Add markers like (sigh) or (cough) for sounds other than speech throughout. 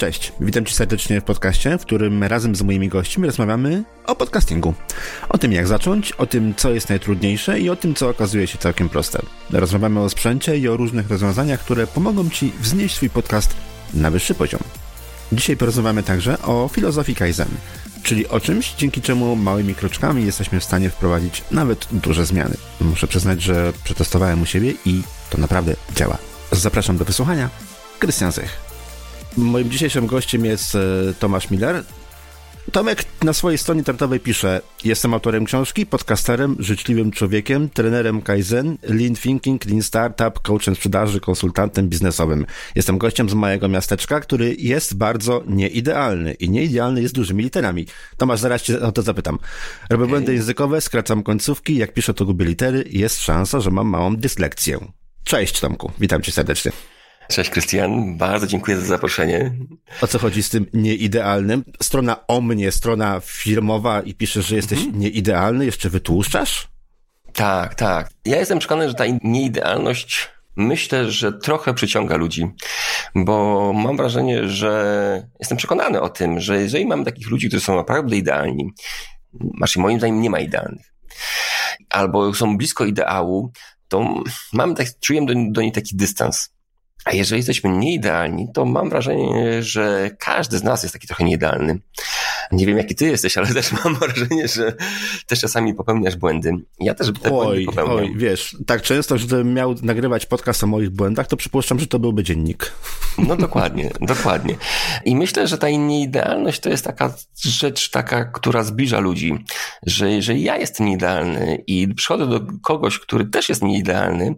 Cześć, witam Cię serdecznie w podcaście, w którym razem z moimi gośćmi rozmawiamy o podcastingu. O tym, jak zacząć, o tym, co jest najtrudniejsze i o tym, co okazuje się całkiem proste. Rozmawiamy o sprzęcie i o różnych rozwiązaniach, które pomogą Ci wznieść swój podcast na wyższy poziom. Dzisiaj porozmawiamy także o filozofii Kaizen, czyli o czymś, dzięki czemu małymi kroczkami jesteśmy w stanie wprowadzić nawet duże zmiany. Muszę przyznać, że przetestowałem u siebie i to naprawdę działa. Zapraszam do wysłuchania. Krystian Zych. Moim dzisiejszym gościem jest e, Tomasz Miller. Tomek na swojej stronie internetowej pisze: Jestem autorem książki, podcasterem, życzliwym człowiekiem, trenerem Kaizen, Lean Thinking, Lean Startup, coachem sprzedaży, konsultantem biznesowym. Jestem gościem z małego miasteczka, który jest bardzo nieidealny i nieidealny jest dużymi literami. Tomasz, zaraz cię o to zapytam. Robię okay. błędy językowe, skracam końcówki, jak piszę to gubię litery, jest szansa, że mam małą dyslekcję. Cześć Tomku, witam cię serdecznie. Cześć Krystian, bardzo dziękuję za zaproszenie. O co chodzi z tym nieidealnym? Strona o mnie, strona firmowa i piszesz, że jesteś mhm. nieidealny, jeszcze wytłuszczasz? Tak, tak. Ja jestem przekonany, że ta nieidealność myślę, że trochę przyciąga ludzi, bo mam wrażenie, że jestem przekonany o tym, że jeżeli mamy takich ludzi, którzy są naprawdę idealni, znaczy moim zdaniem nie ma idealnych, albo są blisko ideału, to mamy tak, czuję do, do niej taki dystans. A jeżeli jesteśmy nieidealni, to mam wrażenie, że każdy z nas jest taki trochę nieidealny. Nie wiem, jaki ty jesteś, ale (laughs) też mam wrażenie, że też czasami popełniasz błędy. Ja też te oj, popełniam. Oj, wiesz, tak często, że gdybym miał nagrywać podcast o moich błędach, to przypuszczam, że to byłby dziennik. (laughs) No dokładnie, dokładnie. I myślę, że ta nieidealność to jest taka rzecz taka, która zbliża ludzi, że jeżeli ja jestem nieidealny i przychodzę do kogoś, który też jest nieidealny,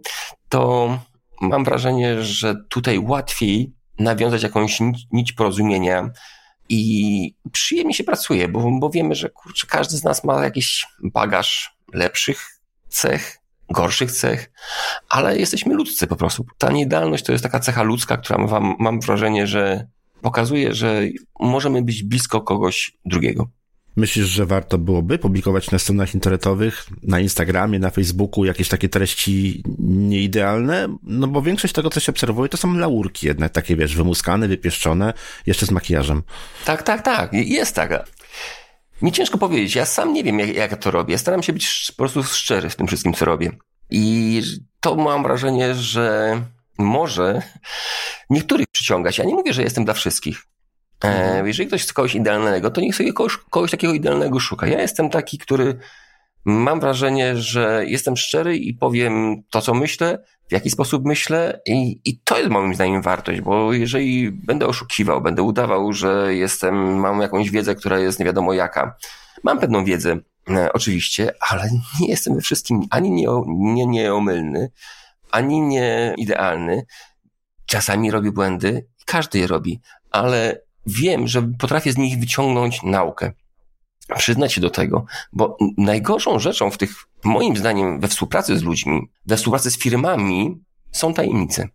to mam wrażenie, że tutaj łatwiej nawiązać jakąś nić, porozumienia i przyjemnie się pracuje, bo, bo wiemy, że kurczę, każdy z nas ma jakiś bagaż lepszych cech, gorszych cech, ale jesteśmy ludzcy po prostu. Ta niedalność to jest taka cecha ludzka, która mam, mam wrażenie, że pokazuje, że możemy być blisko kogoś drugiego. Myślisz, że warto byłoby publikować na stronach internetowych, na Instagramie, na Facebooku jakieś takie treści nieidealne? No bo większość tego, co się obserwuje, to są laurki jednak takie, wiesz, wymuskane, wypieszczone, jeszcze z makijażem. Tak, tak, tak. Jest taka. Mi ciężko powiedzieć. Ja sam nie wiem, jak, jak to robię. Staram się być po prostu szczery w tym wszystkim, co robię. I to mam wrażenie, że może niektórych przyciągać. Ja nie mówię, że jestem dla wszystkich. E, mhm. Jeżeli ktoś chce kogoś idealnego, to niech sobie kogoś, kogoś takiego idealnego szuka. Ja jestem taki, który mam wrażenie, że jestem szczery i powiem to, co myślę, w jaki sposób myślę i, i to jest moim zdaniem wartość, bo jeżeli będę oszukiwał, będę udawał, że jestem, mam jakąś wiedzę, która jest nie wiadomo jaka. Mam pewną wiedzę, e, oczywiście, ale nie jestem we wszystkim ani nie, nie, nieomylny, ani nie idealny. Czasami robię błędy, każdy je robi, ale wiem, że potrafię z nich wyciągnąć naukę. Przyznać się do tego, bo najgorszą rzeczą w tych, moim zdaniem, we współpracy z ludźmi, we współpracy z firmami są tajemnice.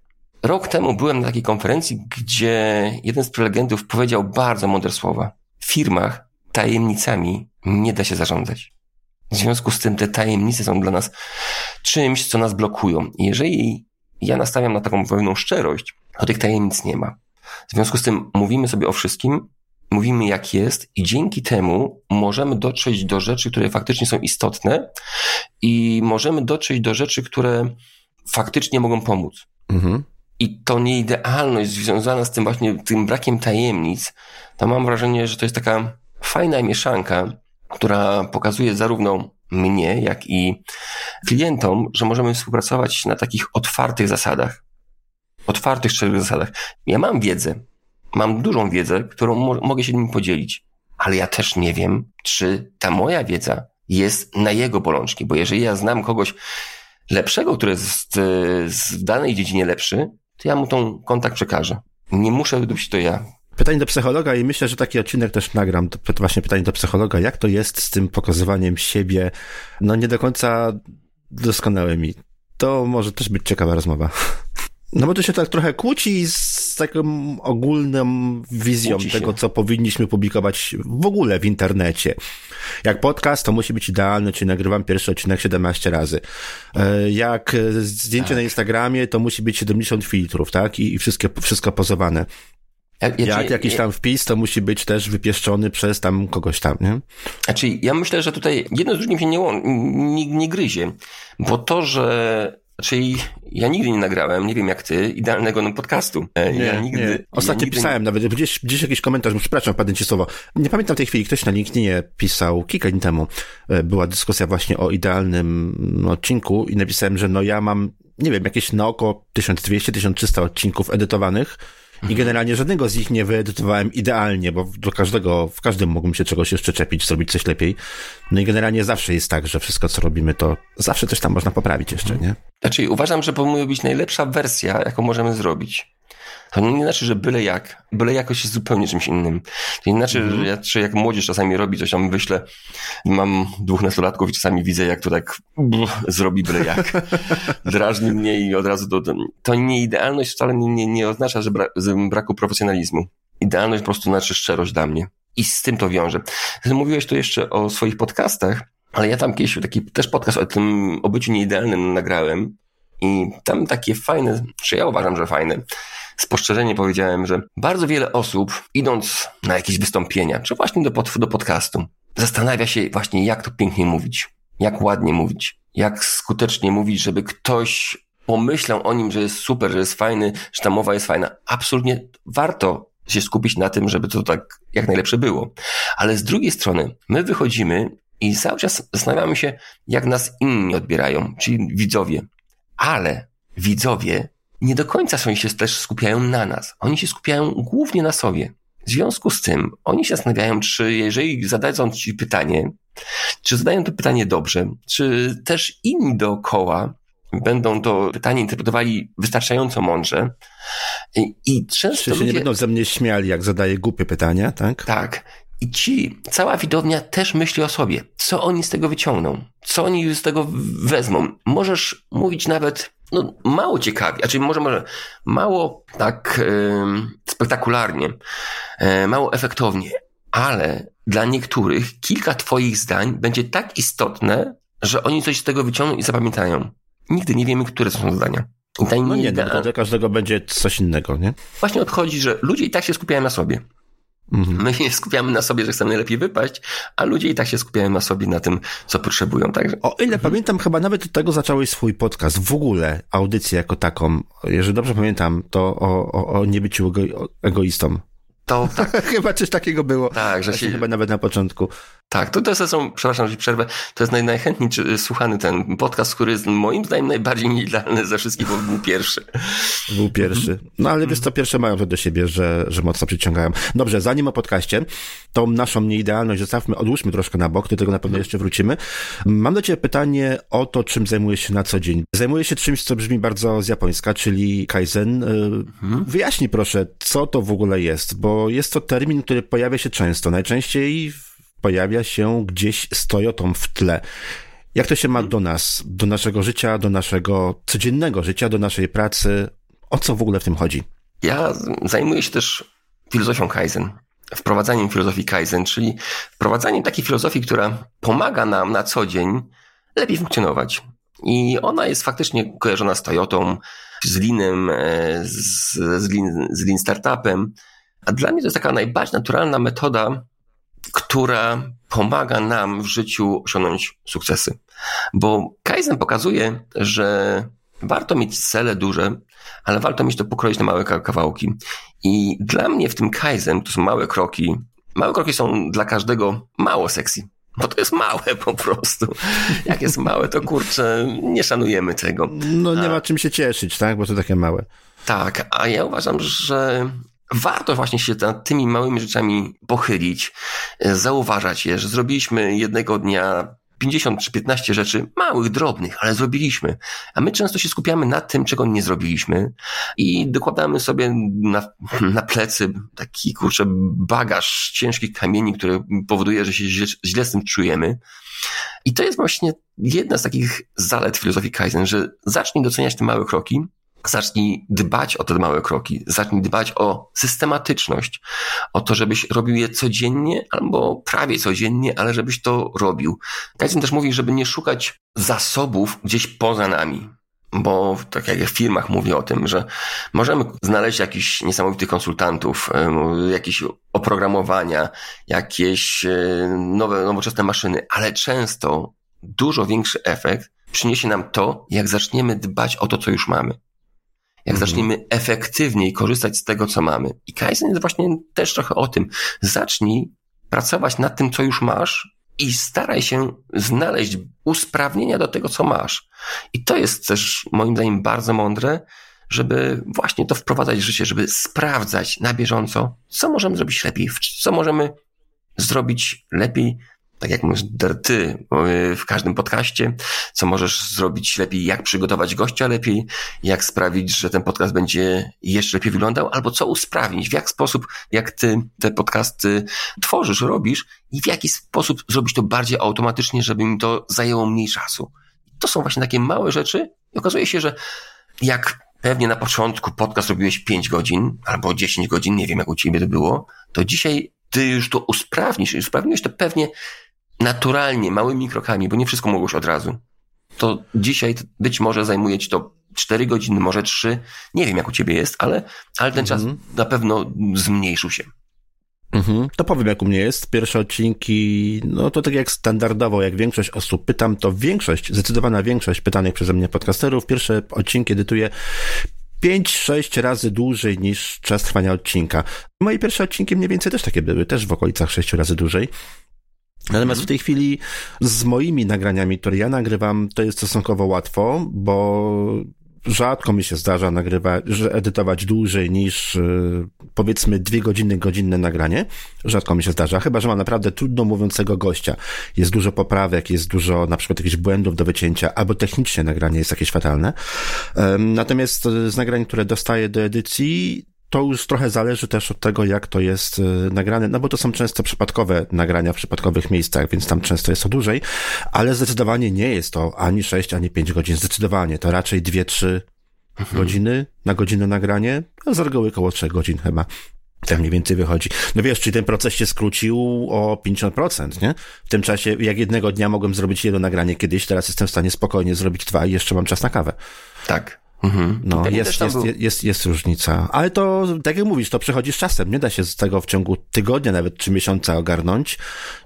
Rok temu byłem na takiej konferencji, gdzie jeden z prelegentów powiedział bardzo mądre słowa. W firmach tajemnicami nie da się zarządzać. W związku z tym te tajemnice są dla nas czymś, co nas blokują. Jeżeli ja nastawiam na taką pewną szczerość, to tych tajemnic nie ma. W związku z tym mówimy sobie o wszystkim, mówimy jak jest i dzięki temu możemy dotrzeć do rzeczy, które faktycznie są istotne i możemy dotrzeć do rzeczy, które faktycznie mogą pomóc. Mhm. I to nieidealność związana z tym właśnie tym brakiem tajemnic, to mam wrażenie, że to jest taka fajna mieszanka, która pokazuje zarówno mnie, jak i klientom, że możemy współpracować na takich otwartych zasadach otwartych, szczerych zasadach. Ja mam wiedzę, mam dużą wiedzę, którą mo mogę się nim podzielić, ale ja też nie wiem, czy ta moja wiedza jest na jego bolączki, bo jeżeli ja znam kogoś lepszego, który jest w danej dziedzinie lepszy, to ja mu tą kontakt przekażę. Nie muszę być to ja. Pytanie do psychologa i myślę, że taki odcinek też nagram. To właśnie pytanie do psychologa. Jak to jest z tym pokazywaniem siebie, no nie do końca doskonałymi? To może też być ciekawa rozmowa. (laughs) No bo to się tak trochę kłóci z taką ogólną wizją tego, co powinniśmy publikować w ogóle w internecie. Jak podcast, to musi być idealny, czyli nagrywam pierwszy odcinek 17 razy. E, jak zdjęcie tak. na Instagramie, to musi być 70 filtrów, tak? I, i wszystkie, wszystko pozowane. Ja, ja, Jak jakiś tam wpis, to musi być też wypieszczony przez tam kogoś tam, nie? Znaczy, ja myślę, że tutaj jedno z drugim się nie, nie, nie gryzie, bo to, że Czyli ja nigdy nie nagrałem, nie wiem jak ty, idealnego no podcastu. E, nie, ja nigdy. Nie. Ostatnio ja pisałem nigdy... nawet, gdzieś, gdzieś jakiś komentarz, przepraszam, padnę ci słowo. Nie pamiętam tej chwili, ktoś na LinkedInie pisał kilka dni temu. E, była dyskusja właśnie o idealnym odcinku i napisałem, że no ja mam, nie wiem, jakieś na około 1200-1300 odcinków edytowanych i generalnie żadnego z nich nie wyedytowałem idealnie, bo do każdego, w każdym mógłbym się czegoś jeszcze czepić, zrobić coś lepiej. No i generalnie zawsze jest tak, że wszystko, co robimy, to zawsze coś tam można poprawić jeszcze, nie? Znaczy, uważam, że powinna być najlepsza wersja, jaką możemy zrobić. To nie znaczy, że byle jak. Byle jakość jest zupełnie czymś innym. To nie znaczy, mm. że ja, czy jak młodzież czasami robi coś tam, wyślę, mam dwóch nastolatków i czasami widzę, jak to tak zrobi byle jak. (laughs) Drażni mnie i od razu to nie idealność wcale nie, nie, nie oznacza, że, bra, że braku profesjonalizmu. Idealność po prostu znaczy szczerość dla mnie. I z tym to wiąże. Mówiłeś tu jeszcze o swoich podcastach, ale ja tam kiedyś taki też podcast o tym o byciu nieidealnym nagrałem i tam takie fajne, czy ja uważam, że fajne, spostrzeżenie powiedziałem, że bardzo wiele osób, idąc na jakieś wystąpienia, czy właśnie do, pod, do podcastu, zastanawia się właśnie, jak to pięknie mówić, jak ładnie mówić, jak skutecznie mówić, żeby ktoś pomyślał o nim, że jest super, że jest fajny, że ta mowa jest fajna. Absolutnie warto się skupić na tym, żeby to tak jak najlepsze było. Ale z drugiej strony, my wychodzimy i cały czas zastanawiamy się, jak nas inni odbierają, czyli widzowie. Ale widzowie nie do końca oni się też skupiają na nas. Oni się skupiają głównie na sobie. W związku z tym oni się zastanawiają, czy jeżeli zadadzą ci pytanie, czy zadają to pytanie dobrze, czy też inni dookoła będą to pytanie interpretowali wystarczająco mądrze. I, i często. Czy się ludzie... nie będą ze mnie śmiali, jak zadaję głupie pytania, tak? Tak. I ci, cała widownia też myśli o sobie. Co oni z tego wyciągną? Co oni z tego wezmą? Możesz mówić nawet no, mało ciekawie, znaczy może, może mało tak yy, spektakularnie, yy, mało efektownie, ale dla niektórych kilka twoich zdań będzie tak istotne, że oni coś z tego wyciągną i zapamiętają. Nigdy nie wiemy, które są zdania. I ta no nie, no, dla każdego będzie coś innego, nie? Właśnie odchodzi, że ludzie i tak się skupiają na sobie. Mhm. My się skupiamy na sobie, że chcemy lepiej wypaść, a ludzie i tak się skupiają na sobie, na tym, co potrzebują. Także... O ile mhm. pamiętam, chyba nawet od tego zacząłeś swój podcast, w ogóle audycję jako taką. Jeżeli dobrze pamiętam, to o, o, o niebyciu ego, egoistą. To (laughs) tak. chyba coś takiego było. Tak, że się... Chyba nawet na początku. Tak, to, to są, przepraszam, że przerwę, to jest naj, najchętniej słuchany ten podcast, który jest moim zdaniem najbardziej nieidealny ze wszystkich, bo był pierwszy. (laughs) Był pierwszy. No ale wiesz co, pierwsze mają to do siebie, że, że mocno przyciągają. Dobrze, zanim o podcaście, tą naszą nieidealność zostawmy, odłóżmy troszkę na bok, do tego na pewno jeszcze wrócimy. Mam do ciebie pytanie o to, czym zajmujesz się na co dzień. Zajmuję się czymś, co brzmi bardzo z japońska, czyli kaizen. Mhm. Wyjaśnij proszę, co to w ogóle jest, bo jest to termin, który pojawia się często, najczęściej pojawia się gdzieś z Toyotą w tle. Jak to się ma do nas, do naszego życia, do naszego codziennego życia, do naszej pracy? O co w ogóle w tym chodzi? Ja zajmuję się też filozofią Kaizen, wprowadzaniem filozofii Kaizen, czyli wprowadzaniem takiej filozofii, która pomaga nam na co dzień lepiej funkcjonować. I ona jest faktycznie kojarzona z Toyotą, z Linem, e, z, z, Lean, z Lean Startupem. A dla mnie to jest taka najbardziej naturalna metoda która pomaga nam w życiu osiągnąć sukcesy. Bo Kaizen pokazuje, że warto mieć cele duże, ale warto mieć to pokroić na małe kawałki. I dla mnie w tym Kaizen to są małe kroki. Małe kroki są dla każdego mało sexy. Bo to jest małe po prostu. Jak jest małe, to kurczę, nie szanujemy tego. No nie ma czym się cieszyć, tak? Bo to takie małe. Tak, a ja uważam, że warto właśnie się nad tymi małymi rzeczami pochylić, e, zauważać je, że zrobiliśmy jednego dnia 50 czy 15 rzeczy małych, drobnych, ale zrobiliśmy. A my często się skupiamy na tym, czego nie zrobiliśmy i dokładamy sobie na, (laughs) na plecy taki, kurczę, bagaż ciężkich kamieni, który powoduje, że się źle, źle z tym czujemy. I to jest właśnie jedna z takich zalet filozofii Kaizen, że zacznij doceniać te małe kroki, Zacznij dbać o te małe kroki, zacznij dbać o systematyczność, o to, żebyś robił je codziennie albo prawie codziennie, ale żebyś to robił. Kaizen też mówi, żeby nie szukać zasobów gdzieś poza nami, bo tak jak w firmach mówię o tym, że możemy znaleźć jakichś niesamowitych konsultantów, jakieś oprogramowania, jakieś e, nowe, nowoczesne maszyny, ale często dużo większy efekt przyniesie nam to, jak zaczniemy dbać o to, co już mamy. Jak mhm. zaczniemy efektywniej korzystać z tego, co mamy. I Kaizen jest właśnie też trochę o tym. Zacznij pracować nad tym, co już masz, i staraj się znaleźć usprawnienia do tego, co masz. I to jest też moim zdaniem bardzo mądre, żeby właśnie to wprowadzać w życie, żeby sprawdzać na bieżąco, co możemy zrobić lepiej, co możemy zrobić lepiej tak jak mówisz, ty w każdym podcaście, co możesz zrobić lepiej, jak przygotować gościa lepiej, jak sprawić, że ten podcast będzie jeszcze lepiej wyglądał, albo co usprawnić, w jaki sposób, jak ty te podcasty tworzysz, robisz i w jaki sposób zrobić to bardziej automatycznie, żeby mi to zajęło mniej czasu. To są właśnie takie małe rzeczy i okazuje się, że jak pewnie na początku podcast robiłeś 5 godzin albo 10 godzin, nie wiem jak u ciebie to było, to dzisiaj ty już to usprawnisz i usprawniłeś to pewnie naturalnie, małymi krokami, bo nie wszystko mogłeś od razu. To dzisiaj być może zajmuje ci to 4 godziny, może 3. Nie wiem, jak u ciebie jest, ale, ale ten czas mhm. na pewno zmniejszył się. Mhm. To powiem, jak u mnie jest. Pierwsze odcinki, no to tak jak standardowo, jak większość osób pytam, to większość, zdecydowana większość pytanych przeze mnie podcasterów, pierwsze odcinki edytuję 5-6 razy dłużej niż czas trwania odcinka. Moje pierwsze odcinki mniej więcej też takie były, też w okolicach 6 razy dłużej. Natomiast w tej chwili z moimi nagraniami, które ja nagrywam, to jest stosunkowo łatwo, bo rzadko mi się zdarza nagrywać, że edytować dłużej niż yy, powiedzmy dwie godziny, godzinne nagranie. Rzadko mi się zdarza, chyba że mam naprawdę trudno mówiącego gościa. Jest dużo poprawek, jest dużo na przykład jakichś błędów do wycięcia, albo technicznie nagranie jest jakieś fatalne. Natomiast z nagrań, które dostaję do edycji, to już trochę zależy też od tego, jak to jest y, nagrane, no bo to są często przypadkowe nagrania w przypadkowych miejscach, więc tam często jest to dłużej, ale zdecydowanie nie jest to ani 6, ani 5 godzin, zdecydowanie. To raczej 2-3 mhm. godziny na godzinę nagranie, a z reguły około 3 godzin chyba. Tak mniej więcej wychodzi. No wiesz, czyli ten proces się skrócił o 50%, nie? W tym czasie, jak jednego dnia mogłem zrobić jedno nagranie kiedyś, teraz jestem w stanie spokojnie zrobić dwa i jeszcze mam czas na kawę. Tak. Mhm. No, jest, jest, jest, jest, jest różnica. Ale to, tak jak mówisz, to przychodzi z czasem. Nie da się z tego w ciągu tygodnia, nawet czy miesiąca ogarnąć,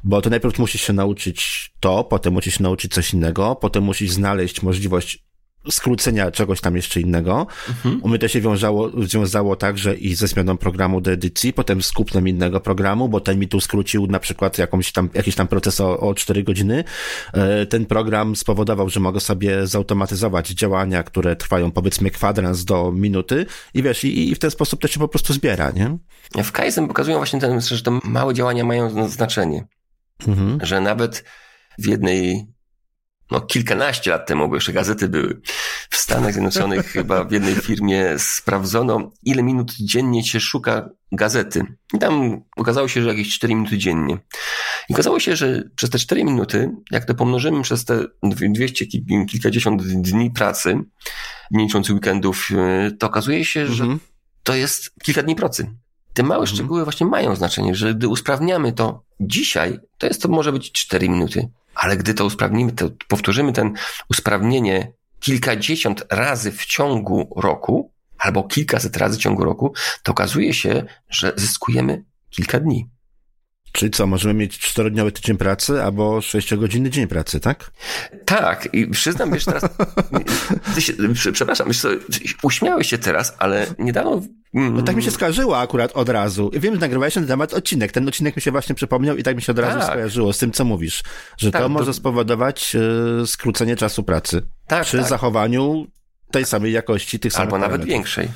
bo to najpierw musisz się nauczyć to, potem musisz się nauczyć coś innego, potem musisz znaleźć możliwość skrócenia czegoś tam jeszcze innego. Mhm. U mnie to się wiązało, wiązało także i ze zmianą programu do edycji, potem z kupnem innego programu, bo ten mi tu skrócił na przykład jakąś tam, jakiś tam proces o, o 4 godziny. E, ten program spowodował, że mogę sobie zautomatyzować działania, które trwają powiedzmy kwadrans do minuty i wiesz, i, i w ten sposób to się po prostu zbiera, nie? W Kaizen pokazują właśnie ten, że te małe działania mają znaczenie. Mhm. Że nawet w jednej no kilkanaście lat temu, bo jeszcze gazety były. W Stanach Zjednoczonych (laughs) chyba w jednej firmie sprawdzono, ile minut dziennie się szuka gazety. I tam okazało się, że jakieś 4 minuty dziennie. I okazało się, że przez te 4 minuty, jak to pomnożymy przez te 200 kilkadziesiąt dni pracy, nie licząc weekendów, to okazuje się, że mhm. to jest kilka dni pracy. Te małe mhm. szczegóły właśnie mają znaczenie, że gdy usprawniamy to dzisiaj, to jest to może być 4 minuty, ale gdy to usprawnimy, to powtórzymy ten usprawnienie kilkadziesiąt razy w ciągu roku, albo kilkaset razy w ciągu roku, to okazuje się, że zyskujemy kilka dni. Czyli co, możemy mieć czterodniowy tydzień pracy albo sześciogodzinny dzień pracy, tak? Tak, i przyznam, wiesz, teraz, (laughs) się, przepraszam, wiesz co, uśmiałeś się teraz, ale niedawno... No tak mi się skojarzyło akurat od razu. Wiem, że nagrywałeś na temat odcinek. Ten odcinek mi się właśnie przypomniał i tak mi się od razu tak. skojarzyło z tym, co mówisz. Że tak, to może to... spowodować y, skrócenie czasu pracy. Tak, przy tak. zachowaniu tej samej jakości tych samych Albo nawet większej.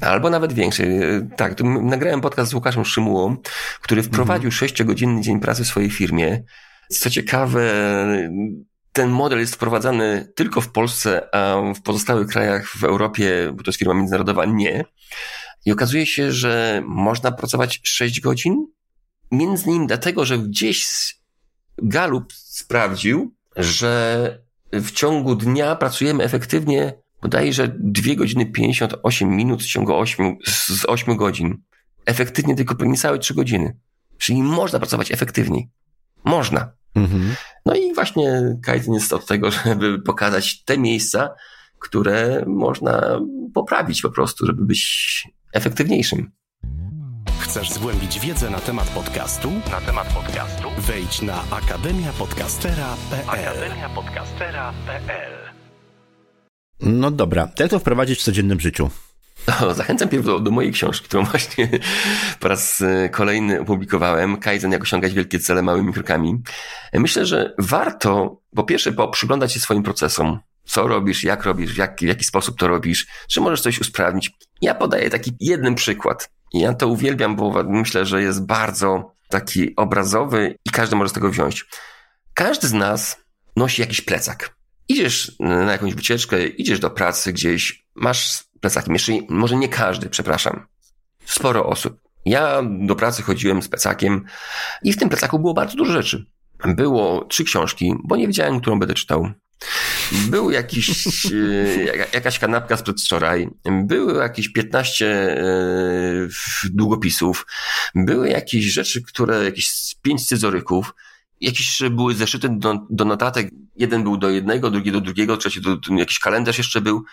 Albo nawet większej. Tak, nagrałem podcast z Łukaszem Szymułą, który wprowadził sześciogodzinny dzień pracy w swojej firmie. Co ciekawe, ten model jest wprowadzany tylko w Polsce, a w pozostałych krajach w Europie, bo to jest firma międzynarodowa, nie. I okazuje się, że można pracować 6 godzin, między innymi dlatego, że gdzieś Galup sprawdził, że w ciągu dnia pracujemy efektywnie bodajże 2 godziny 58 minut w ciągu 8, z 8 godzin. Efektywnie tylko niecałe 3 godziny. Czyli można pracować efektywniej. Można. Mhm. No i właśnie Kaizen jest od tego, (laughs) żeby pokazać te miejsca, które można poprawić po prostu, żeby być efektywniejszym. Chcesz zgłębić wiedzę na temat podcastu? Na temat podcastu? Wejdź na akademiapodcastera.pl akademiapodcastera.pl No dobra, jak to wprowadzić w codziennym życiu? Zachęcam pierw do, do mojej książki, którą właśnie po raz e, kolejny opublikowałem. Kaizen, jak osiągać wielkie cele małymi krokami. Myślę, że warto po pierwsze przyglądać się swoim procesom. Co robisz, jak robisz, w jaki, w jaki sposób to robisz, czy możesz coś usprawnić. Ja podaję taki jeden przykład. Ja to uwielbiam, bo myślę, że jest bardzo taki obrazowy i każdy może z tego wziąć. Każdy z nas nosi jakiś plecak. Idziesz na jakąś wycieczkę, idziesz do pracy gdzieś, masz plecakiem. Jeszcze może nie każdy, przepraszam. Sporo osób. Ja do pracy chodziłem z plecakiem i w tym plecaku było bardzo dużo rzeczy. Było trzy książki, bo nie wiedziałem, którą będę czytał. Był jakiś, (laughs) e, jakaś kanapka sprzed wczoraj, były jakieś 15 e, długopisów, były jakieś rzeczy, które, jakieś pięć scyzoryków, jakieś były zeszyty do, do notatek, jeden był do jednego, drugi do drugiego, trzeci do, jakiś kalendarz jeszcze był.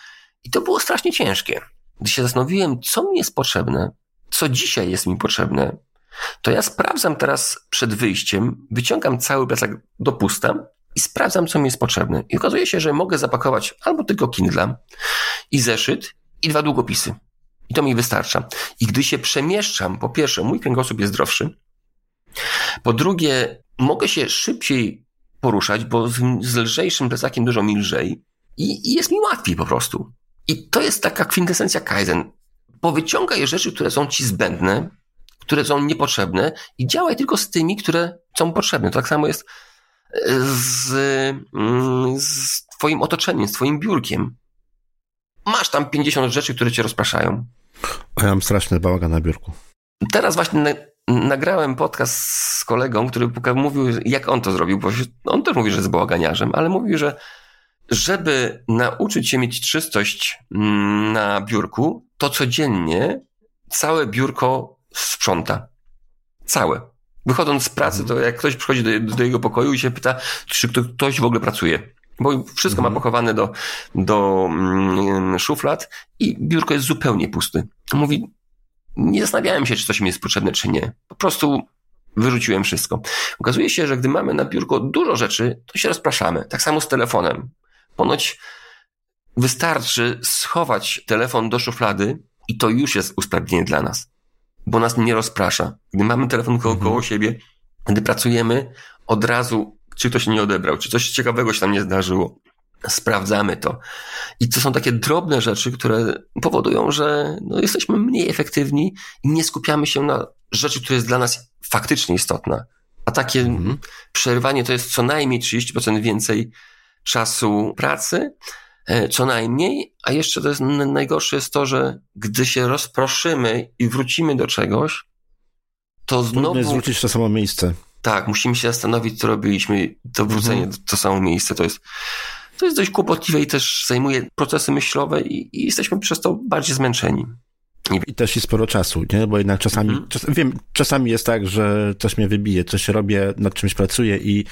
I to było strasznie ciężkie. Gdy się zastanowiłem, co mi jest potrzebne, co dzisiaj jest mi potrzebne, to ja sprawdzam teraz przed wyjściem, wyciągam cały plecak do pusta i sprawdzam, co mi jest potrzebne. I okazuje się, że mogę zapakować albo tylko Kindle i zeszyt i dwa długopisy. I to mi wystarcza. I gdy się przemieszczam, po pierwsze, mój kręgosłup jest zdrowszy. Po drugie, mogę się szybciej poruszać, bo z, z lżejszym plecakiem dużo mi lżej i, i jest mi łatwiej po prostu. I to jest taka kwintesencja Kaizen. Powyciągaj rzeczy, które są ci zbędne, które są niepotrzebne i działaj tylko z tymi, które są potrzebne. To tak samo jest e, z, mm, z twoim otoczeniem, z twoim biurkiem. Masz tam 50 rzeczy, które cię rozpraszają. A ja mam straszny bałagan na biurku. Teraz właśnie nagrałem podcast z kolegą, który mówił, jak on to zrobił, bo on też mówi, że jest bałaganiarzem, ale mówił, że żeby nauczyć się mieć czystość mm, na biurku, to codziennie całe biurko sprząta. Całe. Wychodząc z pracy, to jak ktoś przychodzi do, do jego pokoju i się pyta, czy ktoś w ogóle pracuje. Bo wszystko mhm. ma pochowane do, do mm, szuflad i biurko jest zupełnie pusty. Mówi, nie zastanawiałem się, czy coś mi jest potrzebne, czy nie. Po prostu wyrzuciłem wszystko. Okazuje się, że gdy mamy na biurko dużo rzeczy, to się rozpraszamy. Tak samo z telefonem. Ponoć wystarczy schować telefon do szuflady i to już jest usprawnienie dla nas, bo nas nie rozprasza. Gdy mamy telefon koło, mhm. koło siebie, gdy pracujemy, od razu, czy ktoś nie odebrał, czy coś ciekawego się tam nie zdarzyło. Sprawdzamy to. I to są takie drobne rzeczy, które powodują, że no, jesteśmy mniej efektywni i nie skupiamy się na rzeczy, która jest dla nas faktycznie istotna. A takie mhm. przerwanie to jest co najmniej 30% więcej czasu pracy, e, co najmniej, a jeszcze to jest najgorsze jest to, że gdy się rozproszymy i wrócimy do czegoś, to znowu... Trudno zwrócić to samo miejsce. Tak, musimy się zastanowić, co robiliśmy. To wrócenie mhm. to samo miejsce to jest, to jest dość kłopotliwe i też zajmuje procesy myślowe i, i jesteśmy przez to bardziej zmęczeni. I też i sporo czasu, nie? Bo jednak czasami, mhm. czas, wiem, czasami jest tak, że coś mnie wybije, coś robię, nad czymś pracuję i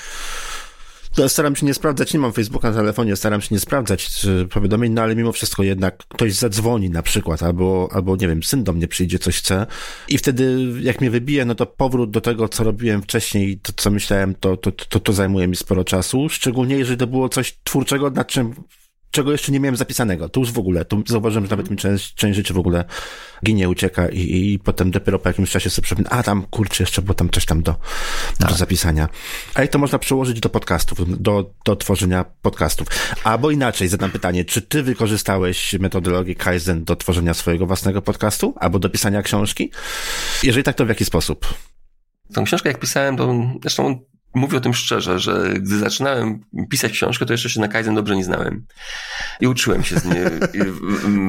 staram się nie sprawdzać, nie mam Facebooka na telefonie, staram się nie sprawdzać powiadomień, no ale mimo wszystko jednak ktoś zadzwoni na przykład, albo, albo nie wiem, syn do mnie przyjdzie, coś chce. I wtedy jak mnie wybije, no to powrót do tego, co robiłem wcześniej, to co myślałem, to, to, to, to zajmuje mi sporo czasu, szczególnie jeżeli to było coś twórczego, nad czym czego jeszcze nie miałem zapisanego. To już w ogóle, to zauważyłem, że nawet mi część, część rzeczy w ogóle ginie, ucieka i, i potem dopiero po jakimś czasie sobie przypominam, a tam kurczę, jeszcze było tam coś tam do, tak. do zapisania. A jak to można przełożyć do podcastów, do, do tworzenia podcastów? Albo inaczej, zadam pytanie, czy ty wykorzystałeś metodologię Kaizen do tworzenia swojego własnego podcastu? Albo do pisania książki? Jeżeli tak, to w jaki sposób? Tą książkę jak pisałem, to zresztą mówię o tym szczerze, że gdy zaczynałem pisać książkę, to jeszcze się na Kaizen dobrze nie znałem. I uczyłem się z nie,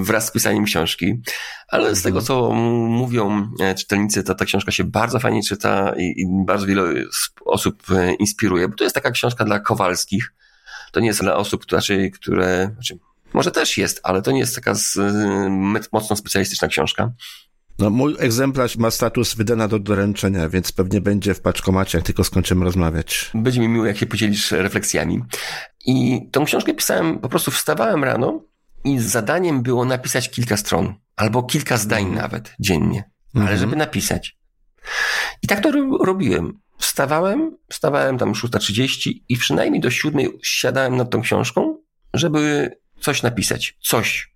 wraz z pisaniem książki. Ale z tego, co mówią e, czytelnicy, to ta książka się bardzo fajnie czyta i, i bardzo wiele osób e, inspiruje, bo to jest taka książka dla Kowalskich. To nie jest dla osób, znaczy, które, znaczy, może też jest, ale to nie jest taka z, mocno specjalistyczna książka. No, mój egzemplarz ma status wydana do doręczenia, więc pewnie będzie w paczkomacie, jak tylko skończymy rozmawiać. Będzie mi miło, jak się podzielisz refleksjami. I tą książkę pisałem, po prostu wstawałem rano i zadaniem było napisać kilka stron, albo kilka zdań Mhm. nawet dziennie, ale Mhm. żeby napisać. I tak to ro- robiłem. Wstawałem, wstawałem tam 6.30 i przynajmniej do 7 siadałem nad tą książką, żeby coś napisać. Coś.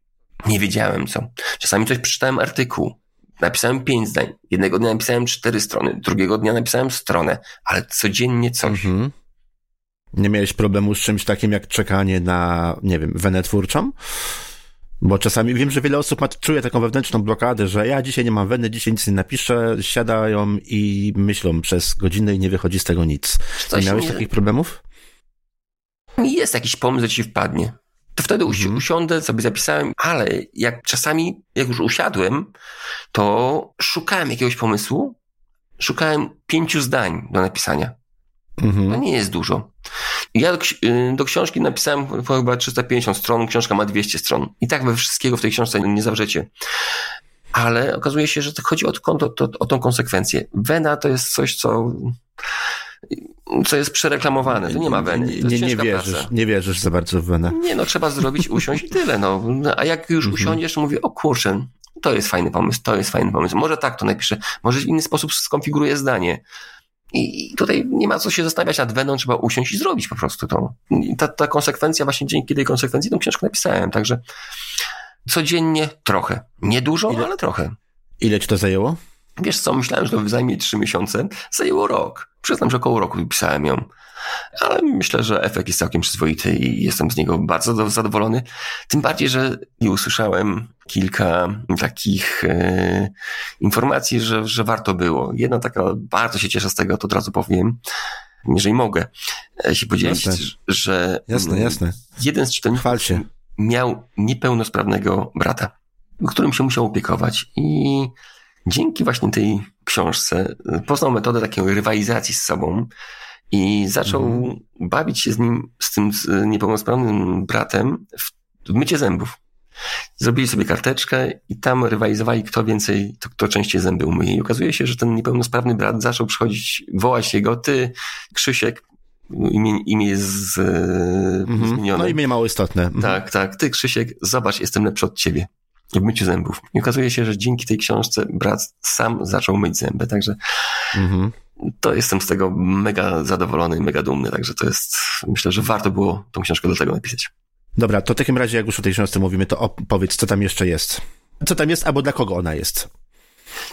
Nie wiedziałem co. Czasami coś przeczytałem artykuł. Napisałem pięć zdań. Jednego dnia napisałem cztery strony, drugiego dnia napisałem stronę, ale codziennie coś. Mhm. Nie miałeś problemu z czymś takim jak czekanie na, nie wiem, wenę twórczą? Bo czasami wiem, że wiele osób ma, czuje taką wewnętrzną blokadę, że ja dzisiaj nie mam weny, dzisiaj nic nie napiszę, siadają i myślą przez godzinę i nie wychodzi z tego nic. Coś nie miałeś nie- takich problemów? jest jakiś pomysł, że ci wpadnie. To wtedy usi- usiądę, sobie zapisałem, ale jak czasami, jak już usiadłem, to szukałem jakiegoś pomysłu, szukałem pięciu zdań do napisania. To Mhm. nie jest dużo. Ja do, y, do książki napisałem chyba 350 stron, książka ma 200 stron. I tak we wszystkiego w tej książce nie zawrzecie. Ale okazuje się, że to chodzi o, to, to, to, o tą konsekwencję. Wena to jest coś, co, co jest przereklamowane. To nie ma weny. Nie, nie, nie wierzysz, praca. nie wierzysz za bardzo w wenę. Nie, no trzeba zrobić, usiąść i tyle. No. No, A jak już Mhm. usiądziesz, mówię, o kurczę, to jest fajny pomysł, to jest fajny pomysł. Może tak to napiszę, może w inny sposób skonfiguruję zdanie. I tutaj nie ma co się zastanawiać nad weną, trzeba usiąść i zrobić po prostu to. Ta, ta konsekwencja, właśnie dzięki tej konsekwencji tą książkę napisałem, także codziennie trochę. Nie dużo, Ile- ale trochę. Ile ci to zajęło? Wiesz co, myślałem, że to zajmie trzy miesiące, zajęło rok. Przyznam, że około roku pisałem ją. Ale myślę, że efekt jest całkiem przyzwoity i jestem z niego bardzo do- zadowolony. Tym bardziej, że i usłyszałem kilka takich e, informacji, że, że warto było. Jedna taka, bardzo się cieszę z tego, to od razu powiem, jeżeli mogę e, się podzielić, Jasne. że Jasne, mm, jasne. jeden z czytelników się. miał niepełnosprawnego brata, którym się musiał opiekować. I dzięki właśnie tej książce poznał metodę takiej rywalizacji z sobą i zaczął Mhm. bawić się z nim, z tym niepełnosprawnym bratem w, w mycie zębów. Zrobili sobie karteczkę i tam rywalizowali, kto więcej, to kto częściej zęby umyje. I okazuje się, że ten niepełnosprawny brat zaczął przychodzić, wołać jego, ty, Krzysiek, imię, imię jest z, Mhm. zmienione. No imię mało istotne. Mhm. Tak, tak. Ty, Krzysiek, zobacz, jestem lepszy od ciebie. W myciu zębów. I okazuje się, że dzięki tej książce brat sam zaczął myć zęby, także Mhm. to jestem z tego mega zadowolony, mega dumny, także to jest, myślę, że warto było tą książkę do tego napisać. Dobra, to w takim razie, jak już o tej książce mówimy, to opowiedz, co tam jeszcze jest. Co tam jest, albo dla kogo ona jest.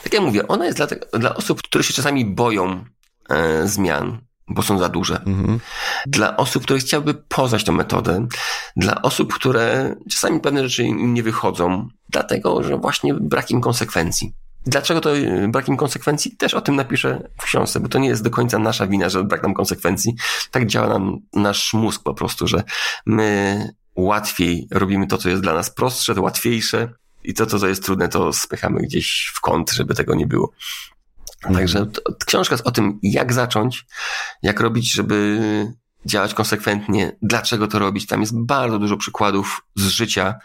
Tak jak mówię, ona jest dla, dla osób, które się czasami boją e, zmian, bo są za duże. Mhm. Dla osób, które chciałyby poznać tę metodę, dla osób, które czasami pewne rzeczy im nie wychodzą, dlatego, że właśnie brak im konsekwencji. Dlaczego to y, brak im konsekwencji? Też o tym napiszę w książce, bo to nie jest do końca nasza wina, że brak nam konsekwencji. Tak działa nam nasz mózg po prostu, że my łatwiej robimy to, co jest dla nas prostsze, to łatwiejsze i to, co jest trudne, to spychamy gdzieś w kąt, żeby tego nie było. Także to, to książka jest o tym, jak zacząć, jak robić, żeby działać konsekwentnie, dlaczego to robić. Tam jest bardzo dużo przykładów z życia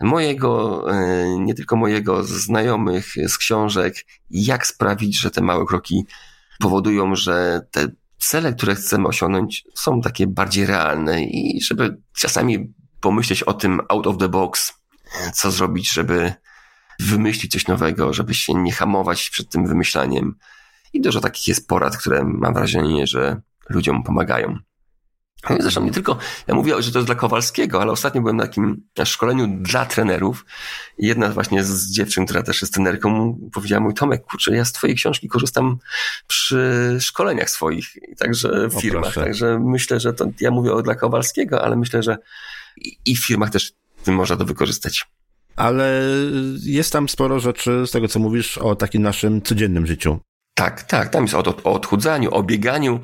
mojego, e, nie tylko mojego, z znajomych, z książek, jak sprawić, że te małe kroki powodują, że te cele, które chcemy osiągnąć, są takie bardziej realne i żeby czasami pomyśleć o tym out of the box, co zrobić, żeby wymyślić coś nowego, żeby się nie hamować przed tym wymyślaniem. I dużo takich jest porad, które mam wrażenie, że ludziom pomagają. No Zresztą nie tylko, ja mówię, że to jest dla Kowalskiego, ale ostatnio byłem na takim szkoleniu dla trenerów jedna właśnie z dziewczyn, która też jest trenerką, powiedziała mój Tomek, kurczę, ja z twojej książki korzystam przy szkoleniach swoich, także w firmach. Także myślę, że to, ja mówię o dla Kowalskiego, ale myślę, że i, i w firmach też tym można to wykorzystać. Ale jest tam sporo rzeczy z tego, co mówisz o takim naszym codziennym życiu. Tak, tak, tam jest o, o odchudzaniu, o bieganiu.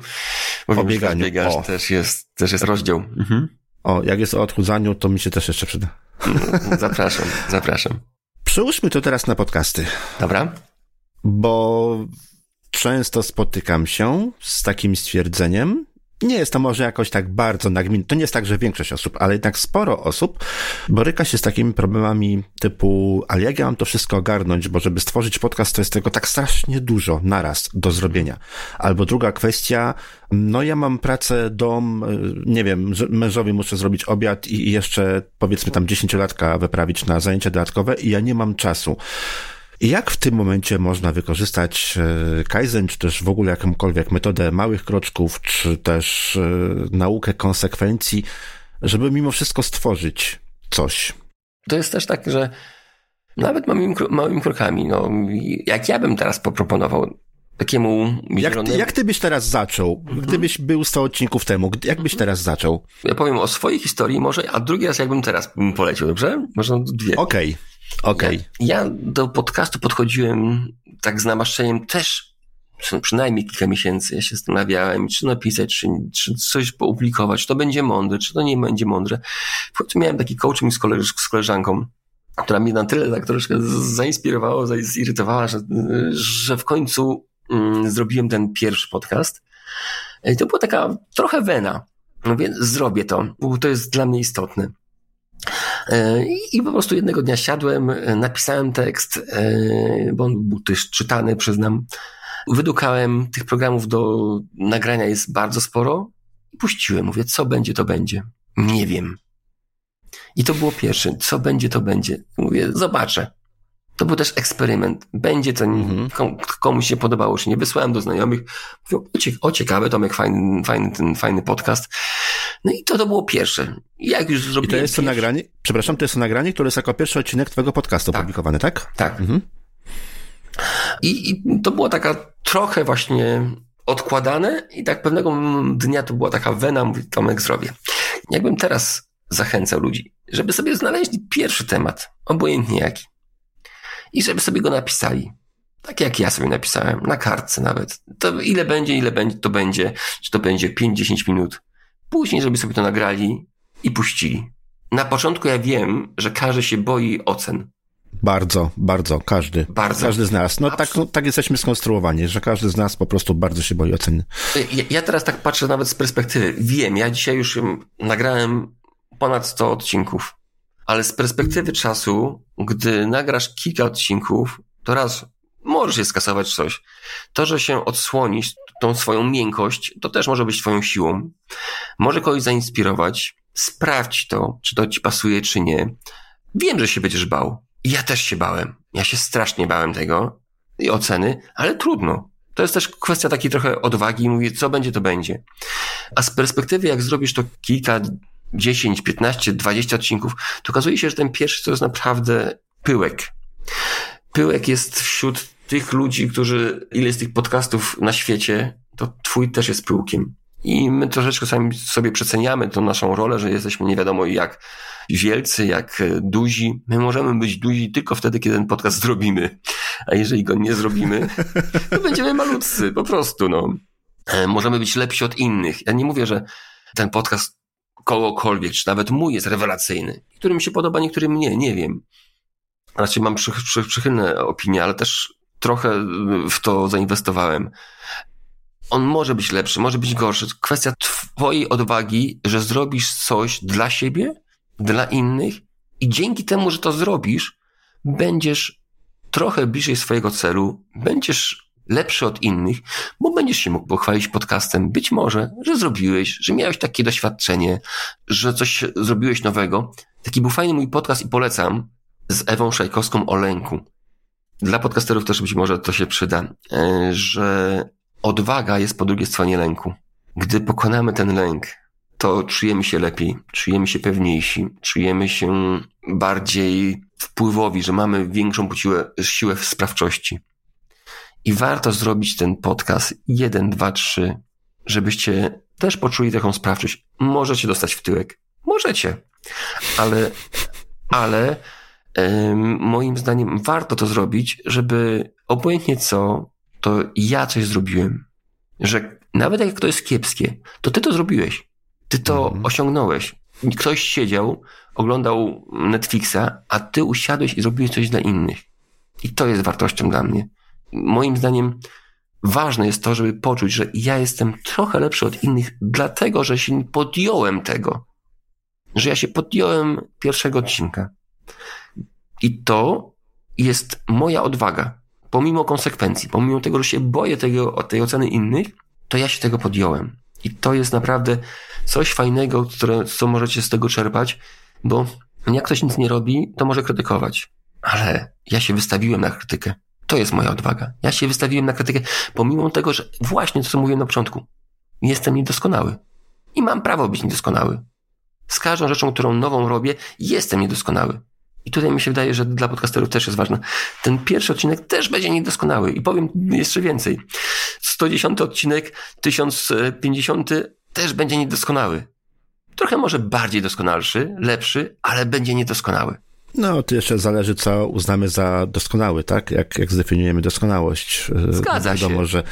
Bo O bieganiu, Biegasz, o. też jest, też jest rozdział. Mhm. O, jak jest o odchudzaniu, to mi się też jeszcze przyda. (laughs) Zapraszam, zapraszam. Przełóżmy to teraz na podcasty, Dobra? bo często spotykam się z takim stwierdzeniem, nie jest to może jakoś tak bardzo nagminne. To nie jest tak, że większość osób, ale jednak sporo osób boryka się z takimi problemami typu, ale jak ja mam to wszystko ogarnąć, bo żeby stworzyć podcast, to jest tego tak strasznie dużo naraz do zrobienia. Albo druga kwestia, no ja mam pracę, dom, y, nie wiem, mężowi muszę zrobić obiad i jeszcze powiedzmy tam dziesięciolatka wyprawić na zajęcia dodatkowe i ja nie mam czasu. Jak w tym momencie można wykorzystać e, Kaizen, czy też w ogóle jakąkolwiek metodę małych kroczków, czy też e, naukę konsekwencji, żeby mimo wszystko stworzyć coś? To jest też tak, że nawet małymi, małymi krokami, no, jak ja bym teraz poproponował takiemu jak, jak ty byś teraz zaczął? Mhm. Gdybyś był 100 odcinków temu, jak byś mhm. teraz zaczął? Ja powiem o swojej historii może, a drugi raz jakbym teraz polecił, dobrze? Można dwie. Okej. Okay. Okej. Okay. Ja, ja, do podcastu podchodziłem tak z namaszczeniem też przynajmniej kilka miesięcy. Ja się zastanawiałem, czy napisać, czy, czy coś opublikować, czy to będzie mądre, czy to nie będzie mądre. W końcu miałem taki coaching z, z koleżanką, która mnie na tyle tak troszkę zainspirowała, zirytowała, że, że w końcu mm, zrobiłem ten pierwszy podcast. I to była taka trochę wena. No więc zrobię to, bo to jest dla mnie istotne. E, I po prostu jednego dnia siadłem, e, napisałem tekst, e, bo on był też czytany, przyznam. Wydukałem tych programów do nagrania jest bardzo sporo i puściłem. Mówię, co będzie, to będzie. Nie wiem. I to było pierwsze. Co będzie, to będzie. Mówię, zobaczę. To był też eksperyment. Będzie to, mhm. komuś się podobało, czy nie. Wysłałem do znajomych. Mówią, o ciekawe, Tomek, fajny, fajny, ten fajny podcast. No i to, to było pierwsze. Jak już zrobiłem I to jest to nagranie, przepraszam, to jest to nagranie, które jest jako pierwszy odcinek twojego podcastu tak. publikowany, tak? Tak. Mhm. I, I to było taka trochę właśnie odkładane i tak pewnego dnia to była taka wena, mówi Tomek zrobię. Jakbym teraz zachęcał ludzi, żeby sobie znaleźli pierwszy temat, obojętnie jaki i żeby sobie go napisali. Tak jak ja sobie napisałem, na kartce nawet. To ile będzie, ile będzie, to będzie. Czy to będzie 5-10 minut. Później, żeby sobie to nagrali i puścili. Na początku ja wiem, że każdy się boi ocen. Bardzo, bardzo, każdy. Bardzo. Każdy z nas. No tak, no, tak jesteśmy skonstruowani, że każdy z nas po prostu bardzo się boi ocen. Ja, ja teraz tak patrzę nawet z perspektywy. Wiem, ja dzisiaj już nagrałem ponad 100 odcinków. Ale z perspektywy czasu, gdy nagrasz kilka odcinków, to raz możesz je skasować coś. To, że się odsłonisz, tą swoją miękkość, to też może być twoją siłą. Może kogoś zainspirować. Sprawdź to, czy to ci pasuje, czy nie. Wiem, że się będziesz bał. Ja też się bałem. Ja się strasznie bałem tego i oceny, ale trudno. To jest też kwestia takiej trochę odwagi i mówię, co będzie, to będzie. A z perspektywy, jak zrobisz to kilka 10, 15, 20 odcinków, to okazuje się, że ten pierwszy to jest naprawdę pyłek. Pyłek jest wśród tych ludzi, którzy, ile jest tych podcastów na świecie, to twój też jest pyłkiem. I my troszeczkę sami sobie przeceniamy tą naszą rolę, że jesteśmy nie wiadomo jak wielcy, jak duzi. My możemy być duzi tylko wtedy, kiedy ten podcast zrobimy. A jeżeli go nie zrobimy, (laughs) to będziemy malutcy, po prostu, no. E, możemy być lepsi od innych. Ja nie mówię, że ten podcast kogokolwiek, czy nawet mój jest rewelacyjny. Którym się podoba, niektórym nie, nie wiem. Raczej mam przy, przy, przychylne opinie, ale też trochę w to zainwestowałem. On może być lepszy, może być gorszy. Kwestia twojej odwagi, że zrobisz coś dla siebie, dla innych i dzięki temu, że to zrobisz, będziesz trochę bliżej swojego celu, będziesz lepszy od innych, bo będziesz się mógł pochwalić podcastem. Być może, że zrobiłeś, że miałeś takie doświadczenie, że coś zrobiłeś nowego. Taki był fajny mój podcast i polecam z Ewą Szajkowską o lęku. Dla podcasterów też być może to się przyda, e, że odwaga jest po drugiej stronie lęku. Gdy pokonamy ten lęk, to czujemy się lepiej, czujemy się pewniejsi, czujemy się bardziej wpływowi, że mamy większą siłę, siłę sprawczości. I warto zrobić ten podcast jeden, dwa, trzy, żebyście też poczuli taką sprawczość. Możecie dostać w tyłek. Możecie. Ale, ale moim zdaniem warto to zrobić, żeby obojętnie co, to ja coś zrobiłem. Że nawet jak to jest kiepskie, to ty to zrobiłeś. Ty to mhm. osiągnąłeś. Ktoś siedział, oglądał Netflixa, a ty usiadłeś i zrobiłeś coś dla innych. I to jest wartością dla mnie moim zdaniem ważne jest to, żeby poczuć, że ja jestem trochę lepszy od innych, dlatego że się podjąłem tego. Że ja się podjąłem pierwszego odcinka. I to jest moja odwaga. Pomimo konsekwencji, pomimo tego, że się boję tego, tej oceny innych, to ja się tego podjąłem. I to jest naprawdę coś fajnego, które, co możecie z tego czerpać, bo jak ktoś nic nie robi, to może krytykować. Ale ja się wystawiłem na krytykę. To jest moja odwaga. Ja się wystawiłem na krytykę, pomimo tego, że właśnie to, co mówiłem na początku. Jestem niedoskonały. I mam prawo być niedoskonały. Z każdą rzeczą, którą nową robię, jestem niedoskonały. I tutaj mi się wydaje, że dla podcasterów też jest ważne. Ten pierwszy odcinek też będzie niedoskonały. I powiem jeszcze więcej. 110 odcinek, 1050 też będzie niedoskonały. Trochę może bardziej doskonalszy, lepszy, ale będzie niedoskonały. No, to jeszcze zależy, co uznamy za doskonały, tak? Jak, jak zdefiniujemy doskonałość. Zgadza wiadomo, się. że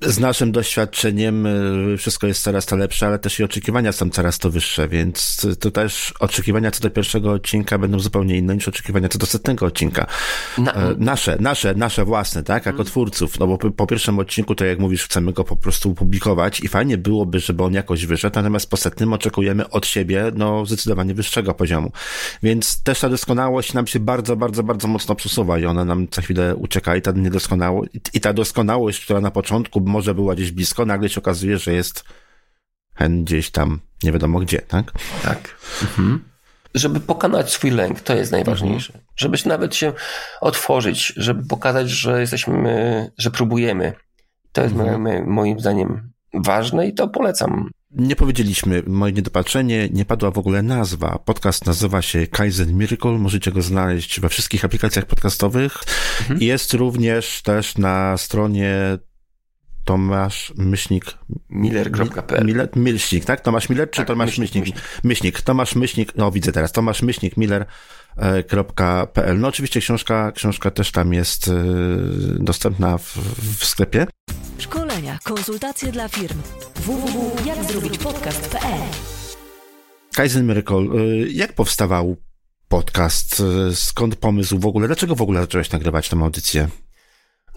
z naszym doświadczeniem y, wszystko jest coraz to lepsze, ale też i oczekiwania są coraz to wyższe, więc to też oczekiwania co do pierwszego odcinka będą zupełnie inne niż oczekiwania co do setnego odcinka. Na, E, Nasze, nasze, nasze własne, tak? Jako twórców. No bo po- po pierwszym odcinku, to jak mówisz, chcemy go po prostu publikować i fajnie byłoby, żeby on jakoś wyszedł, natomiast po setnym oczekujemy od siebie, no, zdecydowanie wyższego poziomu. Więc też ta doskonałość nam się bardzo, bardzo, bardzo mocno przesuwa i ona nam co chwilę ucieka i ta niedoskonałość, i ta doskonałość, która na początku może była gdzieś blisko, nagle się okazuje, że jest hen gdzieś tam, nie wiadomo gdzie, tak? Tak. Mhm. Żeby pokonać swój lęk, to jest najważniejsze. Żeby się nawet się otworzyć, żeby pokazać, że jesteśmy, że próbujemy. To jest Mhm. moim- moim zdaniem ważne i to polecam. Nie powiedzieliśmy, moje niedopatrzenie, nie padła w ogóle nazwa. Podcast nazywa się Kaizen Miracle, możecie go znaleźć we wszystkich aplikacjach podcastowych. Mhm. Jest również też na stronie Tomasz Myślnik. Miller.pl. Miller, Myślnik, tak? Tomasz Miller czy Tak, Tomasz Myślnik, Myślnik? Myślnik. Tomasz Myślnik, no widzę teraz, Tomasz Myślnik Miller. e, kropka .pl. No oczywiście książka, książka też tam jest e, dostępna w, w sklepie. Szkolenia, konsultacje dla firm. www.jakzrobićpodcast.pl Kaizen Miracle, y, jak powstawał podcast? Y, Skąd pomysł w ogóle? Dlaczego w ogóle zacząłeś nagrywać tę audycję?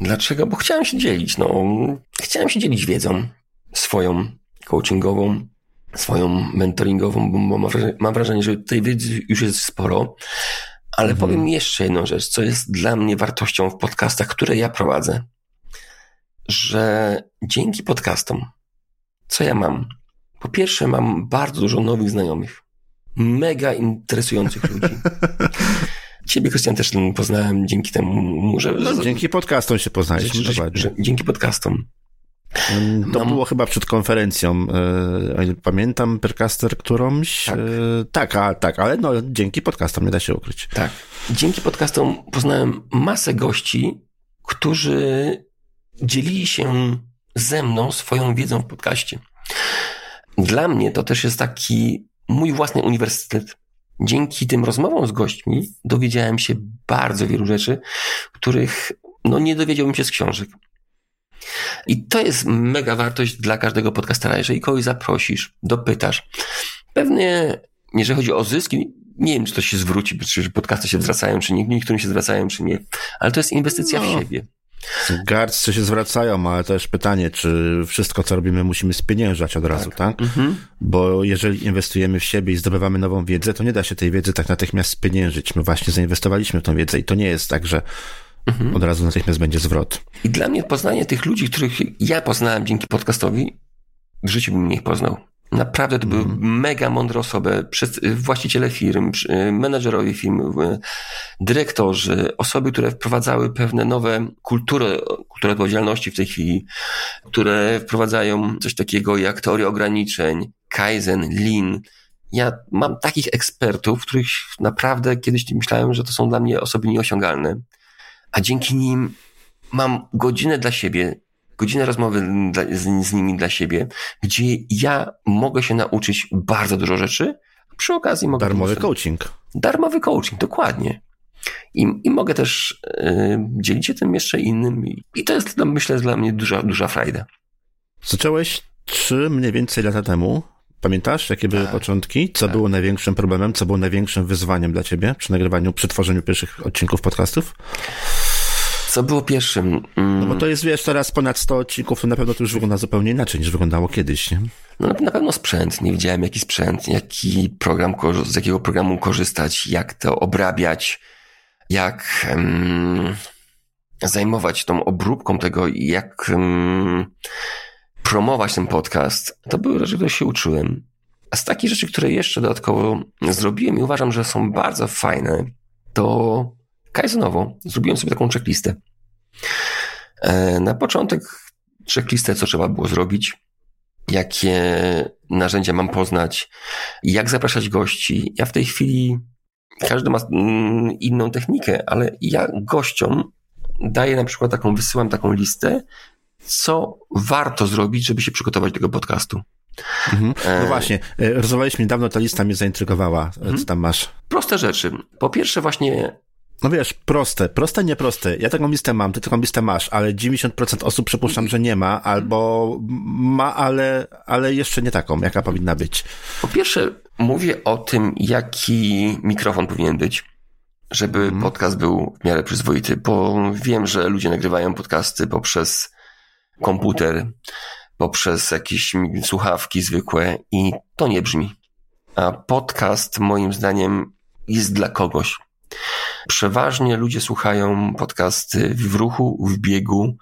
Dlaczego? Bo chciałem się dzielić, no. Chciałem się dzielić wiedzą swoją, coachingową, swoją mentoringową, bo mam wrażenie, mam wrażenie, że tej wiedzy już jest sporo. Ale powiem jeszcze jedną rzecz, co jest dla mnie wartością w podcastach, które ja prowadzę. Że dzięki podcastom, co ja mam? Po pierwsze, mam bardzo dużo nowych znajomych. Mega interesujących ludzi. (laughs) Ciebie, Krystian, też poznałem dzięki temu, że... No, dzięki podcastom się że, poznaliśmy, że, dokładnie. że, dzięki podcastom. Mm, To mam- było chyba przed konferencją, ile pamiętam, Percaster którąś. Tak. y, Tak, a, tak, ale no dzięki podcastom nie da się ukryć. Tak. Dzięki podcastom poznałem masę gości, którzy dzielili się ze mną swoją wiedzą w podcaście. Dla mnie to też jest taki mój własny uniwersytet. Dzięki tym rozmowom z gośćmi dowiedziałem się bardzo wielu rzeczy, których no, nie dowiedziałbym się z książek. I to jest mega wartość dla każdego podcastera. Jeżeli kogoś zaprosisz, dopytasz, pewnie jeżeli chodzi o zyski, nie wiem, czy to się zwróci, czy podcasty się zwracają, czy nie, niektórym się zwracają, czy nie, ale to jest inwestycja w No. Gardzcy się zwracają, ale też pytanie, czy wszystko, co robimy, musimy spieniężać od razu, tak? Mhm. Bo jeżeli inwestujemy w siebie i zdobywamy nową wiedzę, to nie da się tej wiedzy tak natychmiast spieniężyć. My właśnie zainwestowaliśmy w tą wiedzę i to nie jest tak, że Mhm. od razu natychmiast będzie zwrot. I dla mnie poznanie tych ludzi, których ja poznałem dzięki podcastowi, w życiu bym ich poznał. Naprawdę to były mega mądre osoby, właściciele firm, przy- menedżerowie firm, y, dyrektorzy, osoby, które wprowadzały pewne nowe kultury, kulturę odpowiedzialności w tej chwili, które wprowadzają coś takiego jak teoria ograniczeń, Kaizen, Lean. Ja mam takich ekspertów, których naprawdę kiedyś myślałem, że to są dla mnie osoby nieosiągalne, a dzięki nim mam godzinę dla siebie, godzinę rozmowy dla, z, z nimi dla siebie, gdzie ja mogę się nauczyć bardzo dużo rzeczy, a przy okazji mogę... Darmowy pomóc- coaching. Darmowy coaching, dokładnie. I, i mogę też y, dzielić się tym jeszcze innym i, to jest, myślę, dla mnie duża, duża frajda. Zacząłeś trzy mniej więcej lata temu. Pamiętasz, jakie były Tak. początki? Co było największym problemem? Co było największym wyzwaniem dla ciebie przy nagrywaniu, przy tworzeniu pierwszych odcinków podcastów? Co było pierwszym? Mm, No bo to jest, wiesz, teraz ponad 100 odcinków, to na pewno to już wygląda zupełnie inaczej niż wyglądało kiedyś, nie? No na- na pewno sprzęt. Nie wiedziałem jaki sprzęt, jaki program, z jakiego programu korzystać, jak to obrabiać, jak em, zajmować tą obróbką tego, jak em, promować ten podcast. To były rzeczy, które się uczyłem. A z takich rzeczy, które jeszcze dodatkowo zrobiłem i uważam, że są bardzo fajne, to Kaizenowo zrobiłem sobie taką checklistę. E, Na początek checklistę, co trzeba było zrobić, jakie narzędzia mam poznać, jak zapraszać gości. Ja w tej chwili, każdy ma mm, inną technikę, ale ja gościom daję na przykład taką, wysyłam taką listę, co warto zrobić, żeby się przygotować do tego podcastu. Mhm. E, No właśnie, e, rozmawialiśmy niedawno, ta lista mnie zaintrygowała. E, Co tam masz? Proste rzeczy. Po pierwsze właśnie No wiesz, proste, proste, nieproste. Ja taką listę mam, ty taką listę masz, ale 90% osób przypuszczam, że nie ma, albo ma, ale, ale jeszcze nie taką, jaka powinna być. Po pierwsze, mówię o tym, jaki mikrofon powinien być, żeby podcast był w miarę przyzwoity, bo wiem, że ludzie nagrywają podcasty poprzez komputer, poprzez jakieś słuchawki zwykłe i to nie brzmi. A podcast, moim zdaniem, jest dla kogoś. Przeważnie ludzie słuchają podcasty w ruchu, w biegu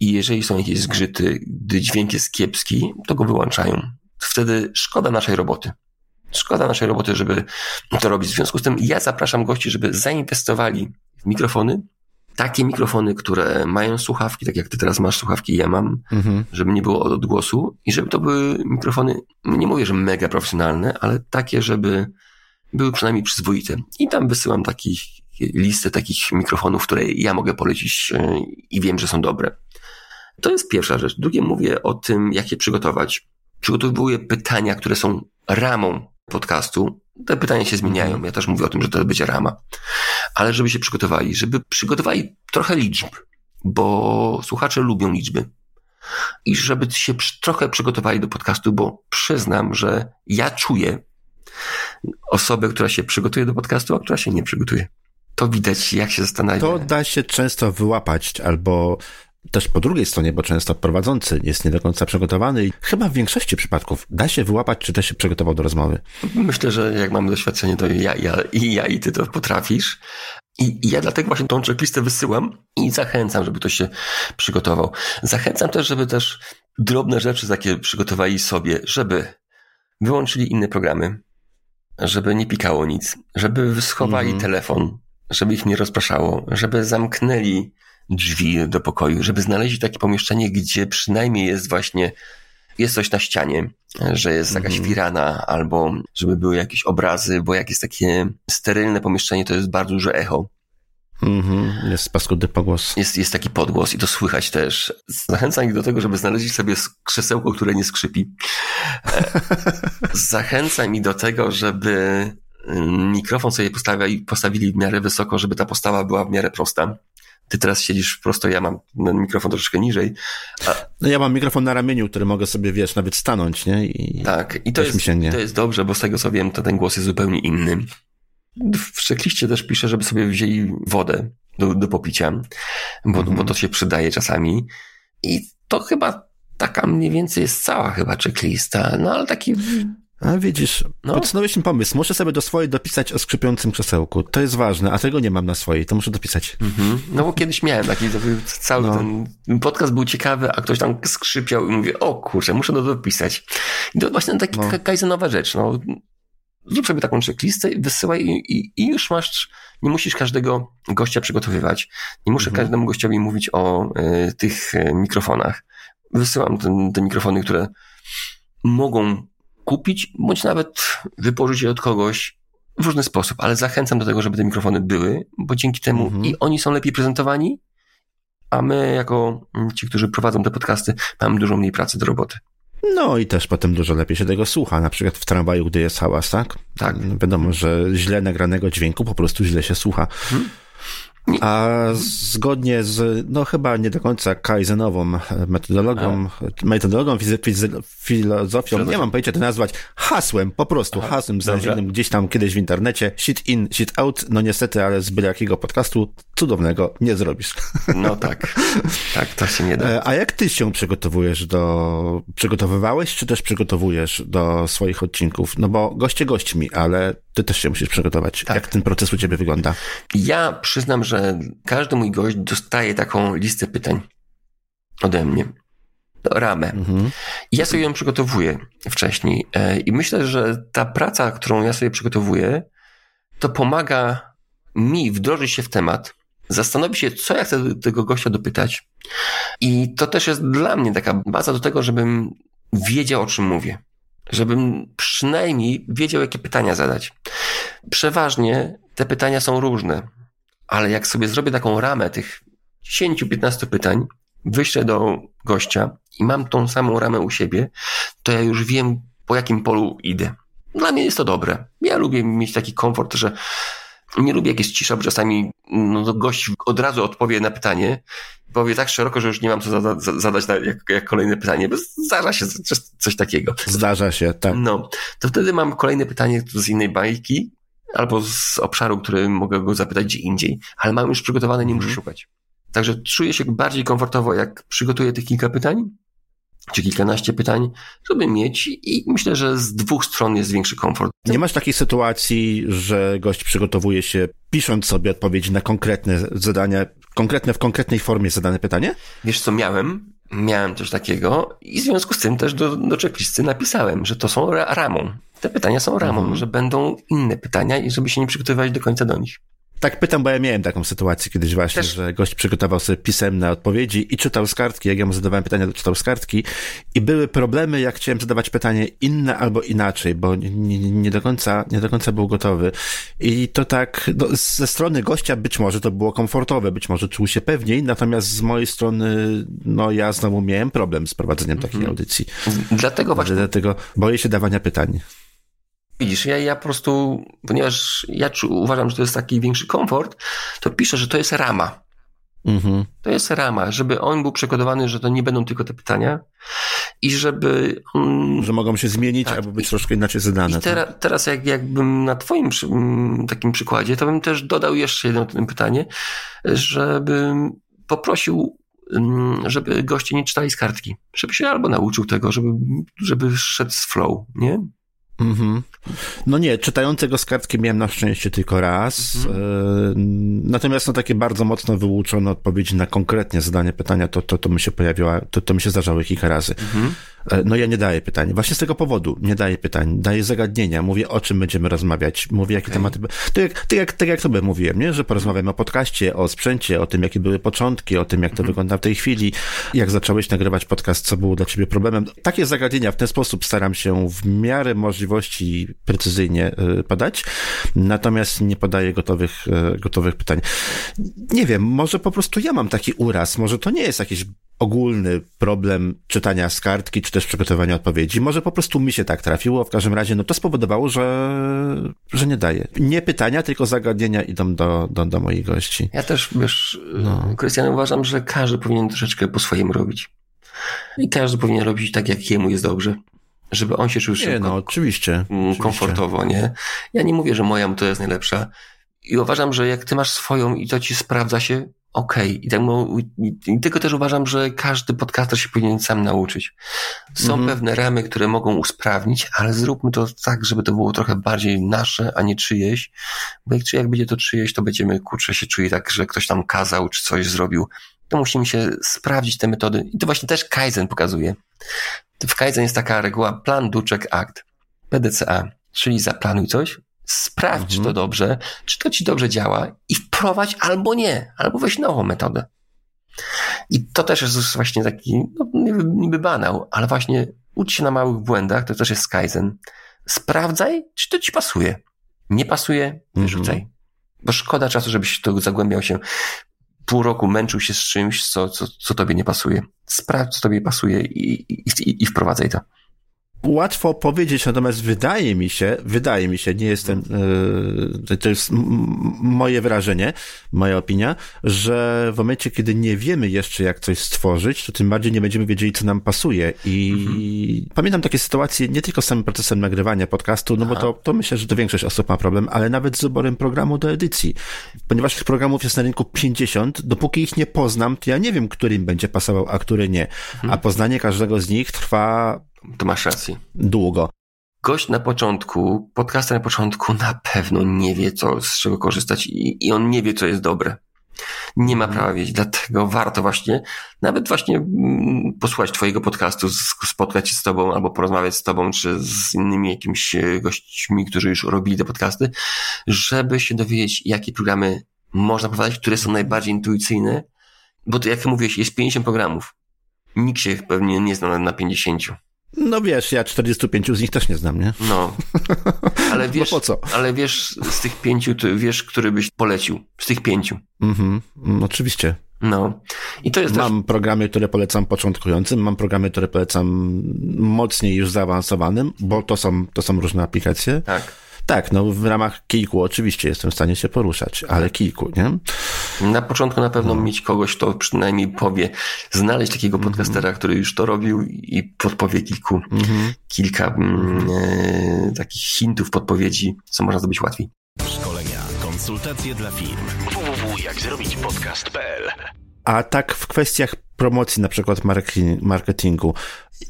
i jeżeli są jakieś zgrzyty, gdy dźwięk jest kiepski, to go wyłączają. Wtedy szkoda naszej roboty. Szkoda naszej roboty, żeby to robić. W związku z tym ja zapraszam gości, żeby zainwestowali w mikrofony. Takie mikrofony, które mają słuchawki, tak jak ty teraz masz słuchawki, ja mam, Mhm. żeby nie było odgłosu i żeby to były mikrofony, nie mówię, że mega profesjonalne, ale takie, żeby były przynajmniej przyzwoite. I tam wysyłam takich, listę takich mikrofonów, które ja mogę polecić yy, i wiem, że są dobre. To jest pierwsza rzecz. Drugie mówię o tym, jak je przygotować. Przygotowuję pytania, które są ramą podcastu. Te pytania się zmieniają. Ja też mówię o tym, że to będzie rama. Ale żeby się przygotowali, żeby przygotowali trochę liczb, bo słuchacze lubią liczby. I żeby się trochę przygotowali do podcastu, bo przyznam, że ja czuję osobę, która się przygotuje do podcastu, a która się nie przygotuje. To widać, jak się zastanawia. To da się często wyłapać, albo też po drugiej stronie, bo często prowadzący jest nie do końca przygotowany i chyba w większości przypadków da się wyłapać, czy też się przygotował do rozmowy. Myślę, że jak mamy doświadczenie, to ja, ja, i ja i ty to potrafisz. I, I ja dlatego właśnie tą checklistę wysyłam i zachęcam, żeby ktoś się przygotował. Zachęcam też, żeby też drobne rzeczy takie przygotowali sobie, żeby wyłączyli inne programy, żeby nie pikało nic, żeby schowali Mhm. telefon, żeby ich nie rozpraszało, żeby zamknęli drzwi do pokoju, żeby znaleźli takie pomieszczenie, gdzie przynajmniej jest właśnie jest coś na ścianie, że jest jakaś Mhm. firana, albo żeby były jakieś obrazy, bo jak jest takie sterylne pomieszczenie, to jest bardzo duże echo. Mhm. Jest paskudny pogłos. Jest, jest taki podgłos i to słychać też. Zachęcam ich do tego, żeby znaleźli sobie krzesełko, które nie skrzypi. E, (laughs) Zachęcam ich do tego, żeby mm, mikrofon sobie postawili, postawili w miarę wysoko, żeby ta postawa była w miarę prosta. Ty teraz siedzisz prosto, ja mam mikrofon troszeczkę niżej. No ja mam mikrofon na ramieniu, który mogę sobie, wiesz, nawet stanąć, nie? I Tak, i to jest, to jest dobrze, bo z tego co wiem, to ten głos jest zupełnie inny. W czekliście też pisze, żeby sobie wzięli wodę do, do popicia, bo, Mhm. bo to się przydaje czasami. I to chyba taka mniej więcej jest cała chyba checklista, no ale taki A widzisz, No. podsunąłeś mi pomysł. Muszę sobie do swojej dopisać o skrzypiącym krzesełku. To jest ważne, a tego nie mam na swojej, to muszę dopisać. Mhm. No bo kiedyś miałem taki, cały No. ten podcast był ciekawy, a ktoś tam skrzypiał i mówię, o kurczę, muszę to dopisać. I to właśnie taka no. kajzenowa rzecz, no. Zrób sobie taką checklistę, wysyłaj i, i, i już masz, nie musisz każdego gościa przygotowywać. Nie muszę Mhm. każdemu gościowi mówić o y, tych y, mikrofonach. Wysyłam ten, te mikrofony, które mogą kupić, bądź nawet wypożyczyć je od kogoś w różny sposób, ale zachęcam do tego, żeby te mikrofony były, bo dzięki temu Mhm. i oni są lepiej prezentowani, a my, jako ci, którzy prowadzą te podcasty, mamy dużo mniej pracy do roboty. No i też potem dużo lepiej się tego słucha, na przykład w tramwaju, gdy jest hałas, tak? Tak. Wiadomo, że źle nagranego dźwięku po prostu źle się słucha. Mhm. A zgodnie z, no chyba nie do końca kaizenową metodologią, metodologią, fizy, fizy, filozofią, nie mam pojęcia to nazwać, hasłem, po prostu hasłem znalezionym gdzieś tam kiedyś w internecie, shit in, shit out, no niestety, ale z byle jakiego podcastu cudownego nie zrobisz. No tak, tak, to się nie da. E, A jak ty się przygotowujesz do, przygotowywałeś, czy też przygotowujesz do swoich odcinków? No bo goście gośćmi, ale ty też się musisz przygotować. Tak. Jak ten proces u ciebie wygląda? Ja przyznam, że każdy mój gość dostaje taką listę pytań ode mnie. No, ramę. Mhm. I ja sobie ją przygotowuję wcześniej. E, I myślę, że ta praca, którą ja sobie przygotowuję, to pomaga mi wdrożyć się w temat, zastanowić się, co ja chcę tego gościa dopytać. I to też jest dla mnie taka baza do tego, żebym wiedział, o czym mówię. Żebym przynajmniej wiedział, jakie pytania zadać. Przeważnie te pytania są różne, ale jak sobie zrobię taką ramę tych 10-15 pytań, wyślę do gościa i mam tą samą ramę u siebie, to ja już wiem, po jakim polu idę. Dla mnie jest to dobre. Ja lubię mieć taki komfort, że nie lubię, jak jest cisza, bo czasami no, to gość od razu odpowie na pytanie, powie tak szeroko, że już nie mam co zada, za- zadać na, jak, jak kolejne pytanie, bo zdarza się coś, coś takiego. Zdarza się, tak. No, to wtedy mam kolejne pytanie z innej bajki, albo z obszaru, który mogę go zapytać gdzie indziej, ale mam już przygotowane, nie muszę Mhm. szukać. Także czuję się bardziej komfortowo, jak przygotuję tych kilka pytań, czy kilkanaście pytań, żeby mieć i myślę, że z dwóch stron jest większy komfort. Nie masz takiej sytuacji, że gość przygotowuje się pisząc sobie odpowiedzi na konkretne zadania, konkretne w konkretnej formie zadane pytanie? Wiesz co, miałem, miałem coś takiego i w związku z tym też do, do checklisty napisałem, że to są ra- ramą. Te pytania są ramą, Mhm. że będą inne pytania i żeby się nie przygotowywać do końca do nich. Tak pytam, bo ja miałem taką sytuację kiedyś właśnie, Też- że gość przygotował sobie pisemne odpowiedzi i czytał z kartki. Jak ja mu zadawałem pytania, to czytał z kartki i były problemy, jak chciałem zadawać pytanie inne albo inaczej, bo nie, nie, do końca, nie do końca był gotowy. I to tak, no, ze strony gościa być może to było komfortowe, być może czuł się pewniej, natomiast z mojej strony, no ja znowu miałem problem z prowadzeniem takiej Mhm. audycji. Dlatego właśnie Dlatego boję się dawania pytań. Widzisz, ja, ja po prostu, ponieważ ja uważam, że to jest taki większy komfort, to piszę, że to jest rama. Mhm. To jest rama, żeby on był przekonany, że to nie będą tylko te pytania i żeby on... Że mogą się zmienić Tak. albo być troszkę inaczej zadane. I tera, teraz jak, jakbym na twoim przy, takim przykładzie, to bym też dodał jeszcze jedno pytanie, żebym poprosił, żeby goście nie czytali z kartki, żeby się albo nauczył tego, żeby, żeby szedł z flow, nie? Mhm. No nie, czytającego z kartki miałem na szczęście tylko raz. Mhm. E, natomiast no takie bardzo mocno wyuczone odpowiedzi na konkretnie zadanie pytania, to, to, to mi się pojawiła, to, to mi się zdarzało kilka razy. Mhm. No ja nie daję pytań. Właśnie z tego powodu nie daję pytań. Daję zagadnienia. Mówię, o czym będziemy rozmawiać. Mówię, jakie Okej. tematy... Tak jak, tak, jak, tak jak tobie mówiłem, nie? Że porozmawiamy o podcaście, o sprzęcie, o tym, jakie były początki, o tym, jak to wygląda w tej chwili, jak zacząłeś nagrywać podcast, co było dla ciebie problemem. Takie zagadnienia w ten sposób staram się w miarę możliwości precyzyjnie y, podać. Natomiast nie podaję gotowych, y, gotowych pytań. Nie wiem, może po prostu ja mam taki uraz. Może to nie jest jakiś ogólny problem czytania z kartki, czy też przygotowania odpowiedzi. Może po prostu mi się tak trafiło. W każdym razie, no to spowodowało, że, że nie daję. Nie pytania, tylko zagadnienia idą do, do, do moich gości. Ja też, wiesz, No. Krystian, uważam, że każdy powinien troszeczkę po swojemu robić. I każdy powinien robić tak, jak jemu jest dobrze. Żeby on się czuł szybko, no, oczywiście. mm, oczywiście. komfortowo, nie? Ja nie mówię, że moja to jest najlepsza. I uważam, że jak ty masz swoją i to ci sprawdza się, okej. I, tak, i, tylko też uważam, że każdy podcaster się powinien sam nauczyć. Są Mhm. pewne ramy, które mogą usprawnić, ale zróbmy to tak, żeby to było trochę bardziej nasze, a nie czyjeś. Bo jak, czy jak będzie to czyjeś, to będziemy, kurczę, się czuli tak, że ktoś tam kazał, czy coś zrobił. To musimy się sprawdzić te metody. I to właśnie też Kaizen pokazuje. W Kaizen jest taka reguła plan, do, check, act. PDCA. Czyli zaplanuj coś, sprawdź, czy to Mhm. dobrze, czy to ci dobrze działa i wprowadź albo nie, albo weź nową metodę. I to też jest właśnie taki, no, niby, banał, ale właśnie ucz się na małych błędach, to też jest Kaizen. Sprawdzaj, czy to ci pasuje. Nie pasuje, wyrzucaj. Mhm. Bo szkoda czasu, żebyś to zagłębiał się pół roku, męczył się z czymś, co, co, co tobie nie pasuje. Sprawdź, co tobie pasuje i, i, i, i wprowadzaj to. Łatwo powiedzieć, natomiast wydaje mi się, wydaje mi się, nie jestem, yy, to jest moje wrażenie, moja opinia, że w momencie, kiedy nie wiemy jeszcze, jak coś stworzyć, to tym bardziej nie będziemy wiedzieli, co nam pasuje. I pamiętam takie sytuacje nie tylko z samym procesem nagrywania podcastu, no bo to, to myślę, że to większość osób ma problem, ale nawet z wyborem programu do edycji. Ponieważ tych programów jest na rynku 50, dopóki ich nie poznam, to ja nie wiem, którym będzie pasował, a który nie. A poznanie każdego z nich trwa To masz rację. długo. Gość na początku, podcaster na początku na pewno nie wie, co, z czego korzystać i, i on nie wie, co jest dobre. Nie ma prawa wiedzieć, dlatego warto właśnie, nawet właśnie mm, posłuchać twojego podcastu, spotkać się z tobą albo porozmawiać z tobą, czy z innymi jakimiś e, gośćmi, którzy już robili te podcasty, żeby się dowiedzieć, jakie programy można prowadzić, które są najbardziej intuicyjne, bo to jak mówiłeś, jest 50 programów. Nikt się pewnie nie zna na- na 50. No wiesz, ja 45 z nich też nie znam, nie? No. Ale (laughs) wiesz, No po co? ale wiesz, z tych pięciu, to wiesz, który byś polecił. Z tych pięciu. Mhm, mm, oczywiście. No. I to jest też, Mam programy, które polecam początkującym, mam programy, które polecam mocniej już zaawansowanym, bo to są, to są różne aplikacje. tak. Tak, no w ramach kilku oczywiście jestem w stanie się poruszać, ale kilku, nie? Na początku na pewno No. mieć kogoś, kto przynajmniej powie, znaleźć takiego Mhm. podcastera, który już to robił i podpowie kilku, Mhm. kilka mm, e, takich hintów, podpowiedzi, co można zrobić łatwiej. Szkolenia, konsultacje dla firm. www.jakzrobićpodcast.pl A tak w kwestiach promocji, na przykład marketing- marketingu,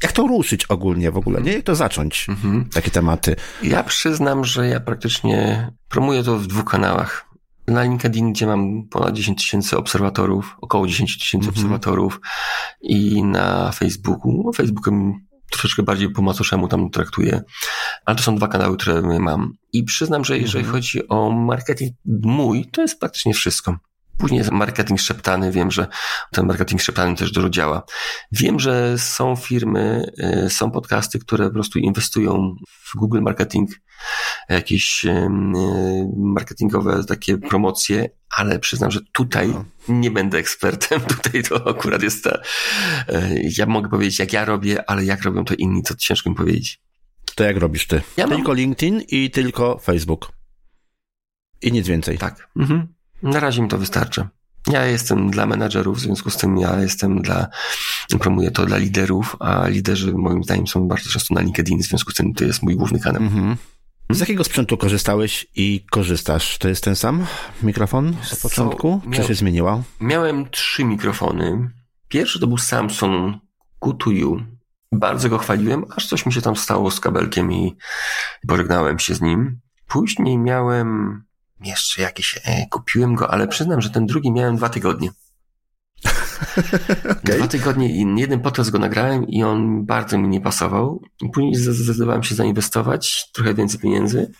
jak to ruszyć ogólnie w ogóle, nie? Jak to zacząć? Mhm. Takie tematy. Ja przyznam, że ja praktycznie promuję to w dwóch kanałach. Na LinkedIn, gdzie mam ponad 10 tysięcy obserwatorów, około 10 tysięcy Mhm. obserwatorów i na Facebooku. Facebookiem troszeczkę bardziej po macoszemu tam traktuję, ale to są dwa kanały, które mam. I przyznam, że jeżeli Mhm. chodzi o marketing mój, to jest praktycznie wszystko. Później marketing szeptany, wiem, że ten marketing szeptany też dużo działa. Wiem, że są firmy, y, są podcasty, które po prostu inwestują w Google Marketing, jakieś y, marketingowe takie promocje, ale przyznam, że tutaj nie będę ekspertem. (laughs) Tutaj to akurat jest ta, y, ja mogę powiedzieć, jak ja robię, ale jak robią to inni, to ciężko mi powiedzieć. To jak robisz ty? Ja mam- tylko LinkedIn i tylko Facebook. I nic więcej. Tak. Mhm. Na razie mi to wystarczy. Ja jestem dla menadżerów, w związku z tym ja jestem dla, promuję to dla liderów, a liderzy moim zdaniem są bardzo często na LinkedIn, w związku z tym to jest mój główny kanał. Mhm. Z jakiego sprzętu korzystałeś i korzystasz? To jest ten sam mikrofon co, początku? Czy miał- się zmieniło? Miałem trzy mikrofony. Pierwszy to był Samsung Q2U. Bardzo go chwaliłem, aż coś mi się tam stało z kabelkiem i pożegnałem się z nim. Później miałem jeszcze jakiś, e, kupiłem go, ale przyznam, że ten drugi miałem dwa tygodnie. (laughs) Okej. Dwa tygodnie i jeden podcast go nagrałem i on bardzo mi nie pasował. Później zde- zdecydowałem się zainwestować trochę więcej pieniędzy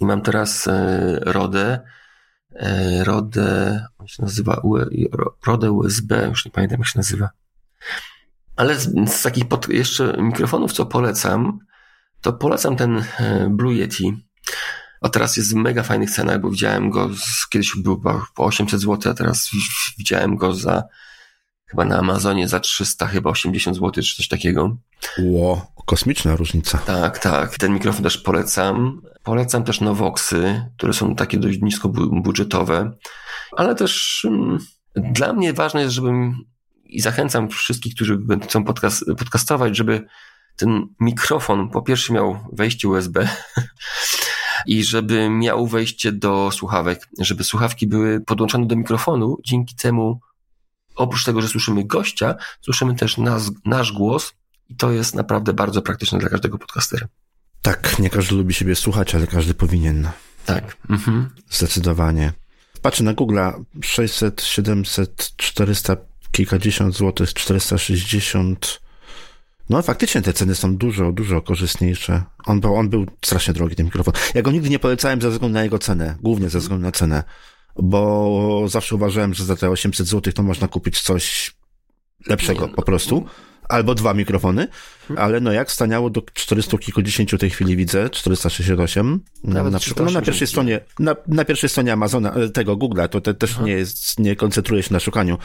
i mam teraz e, Rodę, e, Rodę, on się nazywa UE, Ro- Rodę USB, już nie pamiętam jak się nazywa. Ale z, z takich pod, jeszcze mikrofonów, co polecam, to polecam ten e, Blue Yeti. A teraz jest w mega fajnych cenach, bo widziałem go, z, kiedyś był po 800 zł, a teraz wi- widziałem go za chyba na Amazonie za 300, chyba 80 zł, czy coś takiego. Ło, kosmiczna różnica. Tak, tak. Ten mikrofon też polecam. Polecam też Novoxy, które są takie dość nisko bu- budżetowe, ale też mm, dla mnie ważne jest, żebym i zachęcam wszystkich, którzy będą- chcą podcast, podcastować, żeby ten mikrofon po pierwsze miał wejście USB (laughs) i żeby miał wejście do słuchawek, żeby słuchawki były podłączone do mikrofonu, dzięki temu oprócz tego, że słyszymy gościa, słyszymy też nas, nasz głos i to jest naprawdę bardzo praktyczne dla każdego podcastera. Tak, nie każdy lubi siebie słuchać, ale każdy powinien. Tak. Mhm. Zdecydowanie. Patrzę na Google'a 600, 700, 400, kilkadziesiąt złotych, 460. No faktycznie te ceny są dużo, dużo korzystniejsze. On był, on był strasznie drogi, ten mikrofon. Ja go nigdy nie polecałem ze względu na jego cenę, głównie ze względu na cenę, bo zawsze uważałem, że za te 800 złotych to można kupić coś lepszego po prostu. Albo dwa mikrofony, ale no jak staniało do 400 kilkudziesięciu tej chwili widzę, 468, Nawet na przykład no, na pierwszej 380. stronie, na, na pierwszej stronie Amazona, e, tego Google'a, to te, też nie jest, nie koncentruje się na szukaniu.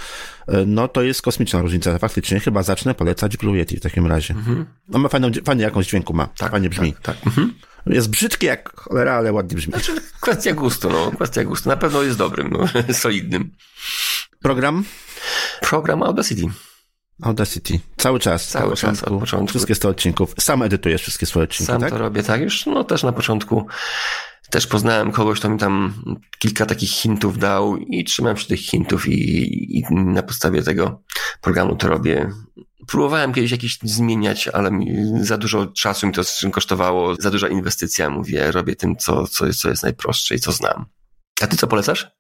E, No to jest kosmiczna różnica, faktycznie, chyba zacznę polecać Blue Yeti w takim razie. No ma fajną, fajnie jakąś dźwięku ma, fajnie brzmi. Tak, tak. Mhm. Jest brzydki jak cholera, ale ładnie brzmi. Kwestia gustu, no. Kwestia gustu. Na pewno jest dobrym, no. (laughs) solidnym. Program Program Audacity. Audacity. Cały czas. Cały czas, początku. od początku. Wszystkie 100 odcinków. Sam edytujesz wszystkie swoje odcinki, Sam tak? to robię, tak. Już no też na początku też poznałem kogoś, kto mi tam kilka takich hintów dał i trzymałem się tych hintów i, i na podstawie tego programu to robię. Próbowałem kiedyś jakieś zmieniać, ale za dużo czasu mi to kosztowało, za duża inwestycja, mówię, robię tym, co, co, jest, co jest najprostsze i co znam. A ty co polecasz?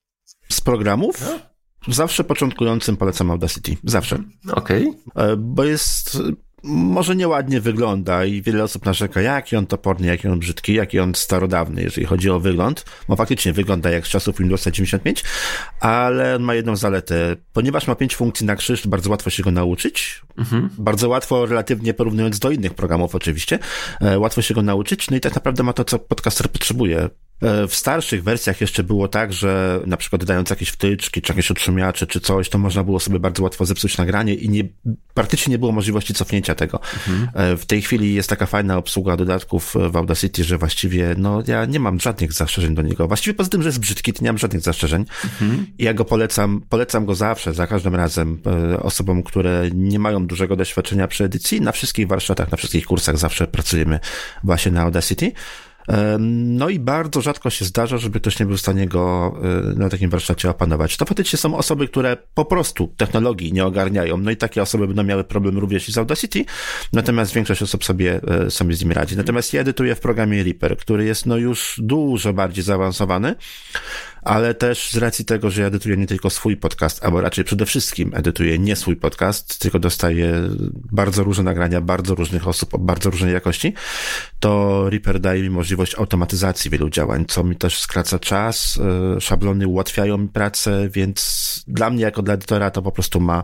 Z programów? No. Zawsze początkującym polecam Audacity. Zawsze. Okej. E, Bo jest, może nieładnie wygląda i wiele osób narzeka, jaki on toporny, jaki on brzydki, jaki on starodawny, jeżeli chodzi o wygląd. Bo faktycznie wygląda jak z czasów Windowsa 95, ale on ma jedną zaletę. Ponieważ ma pięć funkcji na krzyż, bardzo łatwo się go nauczyć. Mhm. Bardzo łatwo, relatywnie porównując do innych programów oczywiście, e, łatwo się go nauczyć. No i tak naprawdę ma to, co podcaster potrzebuje. E, W starszych wersjach jeszcze było tak, że na przykład dodając jakieś wtyczki, czy jakieś odszumiacze, czy coś, to można było sobie bardzo łatwo zepsuć nagranie i nie, praktycznie nie było możliwości cofnięcia tego. E, W tej chwili jest taka fajna obsługa dodatków w Audacity, że właściwie, no ja nie mam żadnych zastrzeżeń do niego. Właściwie poza tym, że jest brzydki, to nie mam żadnych zastrzeżeń. I ja go polecam, polecam go zawsze, za każdym razem e, osobom, które nie mają dużego doświadczenia przy edycji. Na wszystkich warsztatach, na wszystkich kursach zawsze pracujemy właśnie na Audacity. No i bardzo rzadko się zdarza, żeby ktoś nie był w stanie go y, na takim warsztacie opanować. To faktycznie są osoby, które po prostu technologii nie ogarniają. No i takie osoby będą miały problem również i z Audacity, natomiast większość osób sobie, y, sobie z nim radzi. Natomiast ja edytuję w programie Reaper, który jest no już dużo bardziej zaawansowany, ale też z racji tego, że ja edytuję nie tylko swój podcast, albo raczej przede wszystkim edytuję nie swój podcast, tylko dostaję bardzo różne nagrania bardzo różnych osób o bardzo różnej jakości, to Reaper daje mi możliwość automatyzacji wielu działań, co mi też skraca czas, e, szablony ułatwiają mi pracę, więc dla mnie jako dla edytora to po prostu ma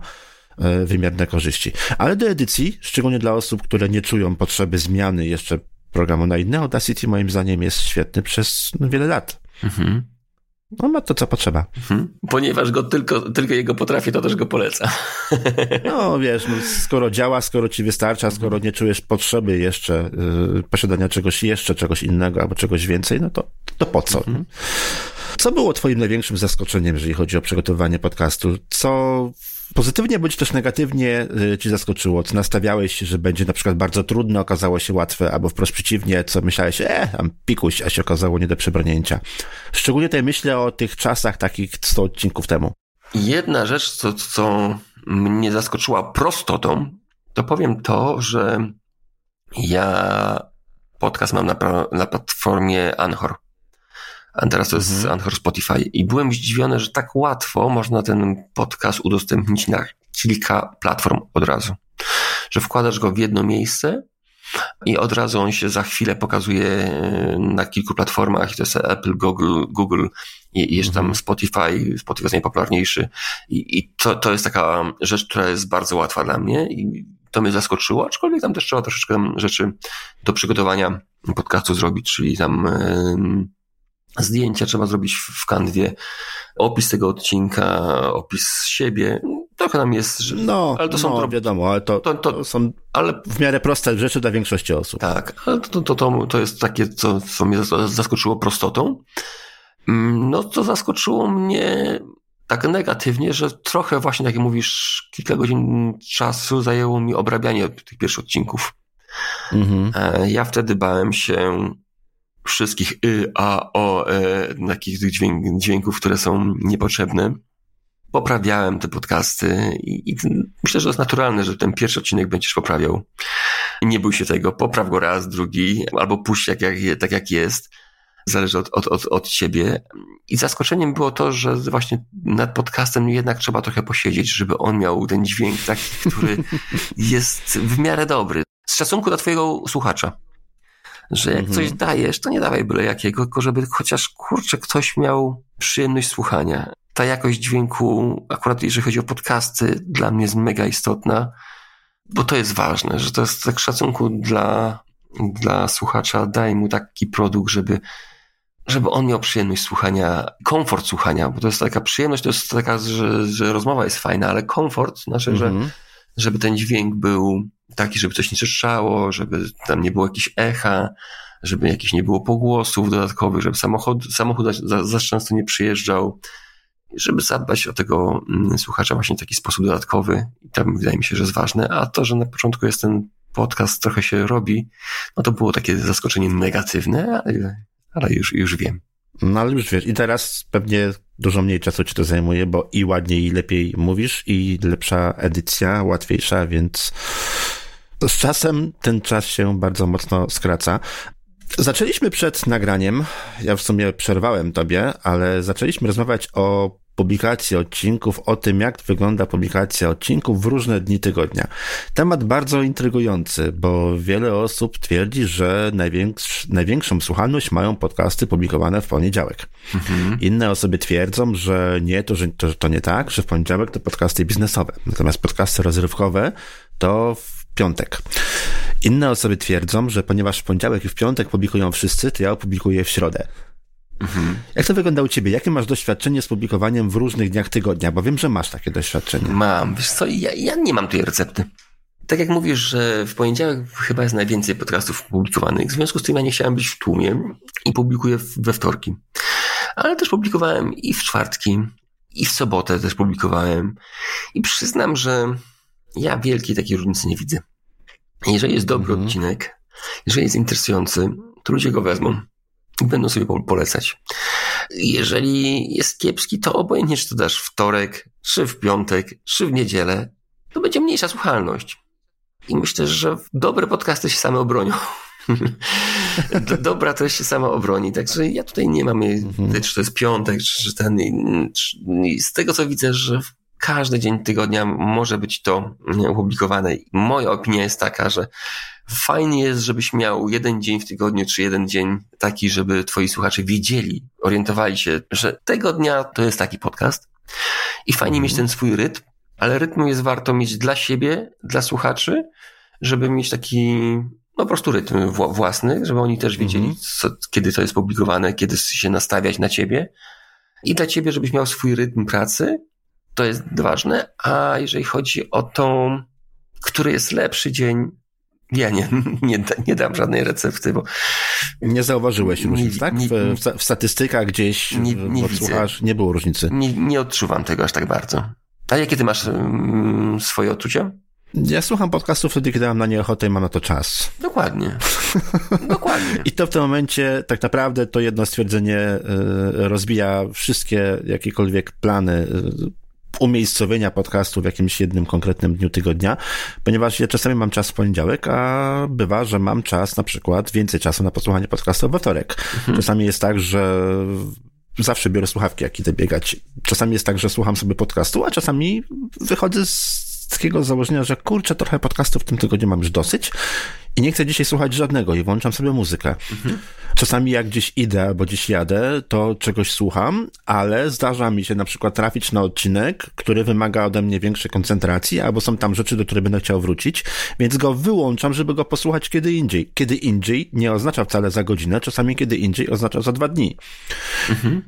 e, wymierne korzyści. Ale do edycji, szczególnie dla osób, które nie czują potrzeby zmiany jeszcze programu na inny, Audacity moim zdaniem jest świetny przez wiele lat. Mhm. On ma to, co potrzeba. Mhm. Ponieważ go tylko, tylko jego potrafię, to też go polecam. No wiesz, no, skoro działa, skoro ci wystarcza, skoro nie czujesz potrzeby jeszcze y, posiadania czegoś jeszcze, czegoś innego albo czegoś więcej, no to, to po co? Co było twoim największym zaskoczeniem, jeżeli chodzi o przygotowywanie podcastu? Co pozytywnie bądź też negatywnie y, ci zaskoczyło? Co nastawiałeś że będzie na przykład bardzo trudne, okazało się łatwe, albo wprost przeciwnie, co myślałeś, e, tam pikuś, a się okazało nie do przebrnięcia. Szczególnie tutaj myślę o tych czasach takich 100 odcinków temu. Jedna rzecz, co, co mnie zaskoczyła prostotą, to powiem to, że ja podcast mam na, na platformie Anchor. A teraz to jest Anchor Spotify. I byłem zdziwiony, że tak łatwo można ten podcast udostępnić na kilka platform od razu. Że wkładasz go w jedno miejsce i od razu on się za chwilę pokazuje e, na kilku platformach. I to jest Apple, Google, Google i jeszcze tam Spotify. Spotify jest najpopularniejszy. I, i to, to jest taka rzecz, która jest bardzo łatwa dla mnie i to mnie zaskoczyło, aczkolwiek tam też trzeba troszeczkę rzeczy do przygotowania podcastu zrobić, czyli tam zdjęcia trzeba zrobić w kanwie, opis tego odcinka, opis siebie. Trochę tam jest, że, No, ale to są no pro- wiadomo, ale to, to- to, to- są ale w miarę proste rzeczy dla większości osób. tak, ale to, to, to, to jest takie, co, co mnie zas- zaskoczyło prostotą. Mm, No, to zaskoczyło mnie tak negatywnie, że trochę właśnie, tak jak mówisz, kilka godzin czasu zajęło mi obrabianie tych pierwszych odcinków. Mhm. E, Ja wtedy bałem się wszystkich y, a, o, e, takich dźwięk, dźwięków, które są niepotrzebne. Poprawiałem te podcasty i, i myślę, że to jest naturalne, że ten pierwszy odcinek będziesz poprawiał. Nie bój się tego, popraw go raz, drugi, albo puść jak, jak, je- tak jak jest. Zależy od, od, od, od ciebie. I zaskoczeniem było to, że właśnie nad podcastem jednak trzeba trochę posiedzieć, żeby on miał ten dźwięk taki, który (laughs) jest w miarę dobry. Z szacunku dla twojego słuchacza. Że jak Mhm. coś dajesz, to nie dawaj byle jakiego, tylko żeby chociaż kurczę ktoś miał przyjemność słuchania. Ta jakość dźwięku, akurat jeżeli chodzi o podcasty, dla mnie jest mega istotna, bo to jest ważne, że to jest tak szacunku dla, dla słuchacza, daj mu taki produkt, żeby, żeby on miał przyjemność słuchania, komfort słuchania, bo to jest taka przyjemność, to jest taka, że, że rozmowa jest fajna, ale komfort znaczy, Mhm. że, żeby ten dźwięk był taki, żeby coś nie trzeszczało, żeby tam nie było jakichś echa, żeby jakichś nie było pogłosów dodatkowych, żeby samochód, samochód za, za często nie przyjeżdżał, żeby zadbać o tego mm, słuchacza właśnie w taki sposób dodatkowy. I to wydaje mi się, że jest ważne. A to, że na początku jest ten podcast, trochę się robi, no to było takie zaskoczenie negatywne, ale, ale już, już wiem. No ale już wiesz, i teraz pewnie dużo mniej czasu ci to zajmuje, bo i ładniej, i lepiej mówisz, i lepsza edycja, łatwiejsza, więc z czasem ten czas się bardzo mocno skraca. Zaczęliśmy przed nagraniem, ja w sumie przerwałem tobie, ale zaczęliśmy rozmawiać o publikacji odcinków, o tym, jak wygląda publikacja odcinków w różne dni tygodnia. Temat bardzo intrygujący, bo wiele osób twierdzi, że największ, największą słuchalność mają podcasty publikowane w poniedziałek. Inne osoby twierdzą, że nie, to, że to, to nie tak, że w poniedziałek to podcasty biznesowe, natomiast podcasty rozrywkowe to w piątek. Inne osoby twierdzą, że ponieważ w poniedziałek i w piątek publikują wszyscy, to ja opublikuję w środę. Jak to wygląda u ciebie? Jakie masz doświadczenie z publikowaniem w różnych dniach tygodnia? Bo wiem, że masz takie doświadczenie. Mam, wiesz co, ja, ja nie mam tej recepty. Tak jak mówisz, że w poniedziałek chyba jest najwięcej podcastów publikowanych, w związku z tym ja nie chciałem być w tłumie i publikuję we wtorki. Ale też publikowałem i w czwartki, i w sobotę też publikowałem. I przyznam, że ja wielkiej takiej różnicy nie widzę. Jeżeli jest dobry Mhm. odcinek, jeżeli jest interesujący, to ludzie go wezmą będą sobie po- polecać. Jeżeli jest kiepski, to obojętnie, czy to dasz wtorek, czy w piątek, czy w niedzielę, to będzie mniejsza słuchalność. I myślę, że dobre podcasty się same obronią. (laughs) Do- Dobra treść się sama obroni. Także ja tutaj nie mam, jej- czy to jest piątek, czy, czy ten. Czy, z tego co widzę, że każdy dzień tygodnia może być to mm, opublikowane. Moja opinia jest taka, że fajnie jest, żebyś miał jeden dzień w tygodniu, czy jeden dzień taki, żeby twoi słuchacze wiedzieli, orientowali się, że tego dnia to jest taki podcast. I fajnie mieć ten swój rytm, ale rytmu jest warto mieć dla siebie, dla słuchaczy, żeby mieć taki, no po prostu rytm wła- własny, żeby oni też wiedzieli, co, kiedy to jest publikowane, kiedy się nastawiać na ciebie. I dla ciebie, żebyś miał swój rytm pracy, to jest ważne. A jeżeli chodzi o tą, który jest lepszy dzień, ja nie, (laughs) nie, nie dam żadnej recepty, bo Nie zauważyłeś Nie- różnic, tak? nie- W, w, sta- w statystykach gdzieś Nie- nie odsłuchasz, nie było różnicy. nie, nie odczuwam tego aż tak bardzo. A jakie ty masz mm, swoje odczucia? Ja słucham podcastów wtedy, kiedy mam na nie ochotę i mam na to czas. Dokładnie. (laughs) Dokładnie. I to w tym momencie tak naprawdę to jedno stwierdzenie y, rozbija wszystkie jakiekolwiek plany y, umiejscowienia podcastu w jakimś jednym konkretnym dniu tygodnia, ponieważ ja czasami mam czas w poniedziałek, a bywa, że mam czas na przykład więcej czasu na posłuchanie podcastu we wtorek. Czasami jest tak, że zawsze biorę słuchawki, jak idę biegać. Czasami jest tak, że słucham sobie podcastu, a czasami wychodzę z takiego założenia, że kurczę, trochę podcastów w tym tygodniu mam już dosyć i nie chcę dzisiaj słuchać żadnego i włączam sobie muzykę. Czasami jak gdzieś idę albo gdzieś jadę, to czegoś słucham, ale zdarza mi się na przykład trafić na odcinek, który wymaga ode mnie większej koncentracji, albo są tam rzeczy, do których będę chciał wrócić, więc go wyłączam, żeby go posłuchać kiedy indziej. Kiedy indziej nie oznacza wcale za godzinę, czasami kiedy indziej oznacza za dwa dni.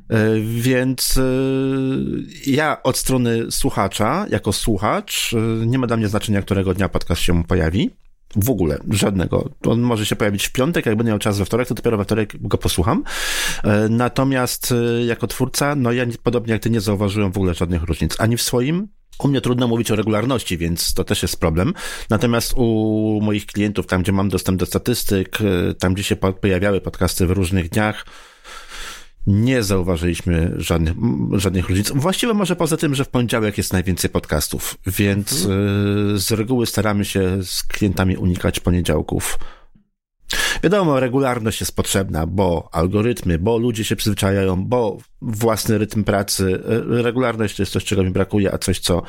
E, Więc e, ja od strony słuchacza, jako słuchacz, e, nie ma dla mnie znaczenia, którego dnia podcast się pojawi. W ogóle, żadnego. On może się pojawić w piątek, jak będę miał czas we wtorek, to dopiero we wtorek go posłucham. E, Natomiast e, jako twórca, no ja nie- podobnie jak ty nie zauważyłem w ogóle żadnych różnic. Ani w swoim, u mnie trudno mówić o regularności, więc to też jest problem. Natomiast u moich klientów, tam gdzie mam dostęp do statystyk, e, tam gdzie się po- pojawiały podcasty w różnych dniach, nie zauważyliśmy żadnych, żadnych różnic. Właściwie może poza tym, że w poniedziałek jest najwięcej podcastów, więc y, z reguły staramy się z klientami unikać poniedziałków. Wiadomo, regularność jest potrzebna, bo algorytmy, bo ludzie się przyzwyczajają, bo własny rytm pracy. y, Regularność to jest coś, czego mi brakuje, a coś, co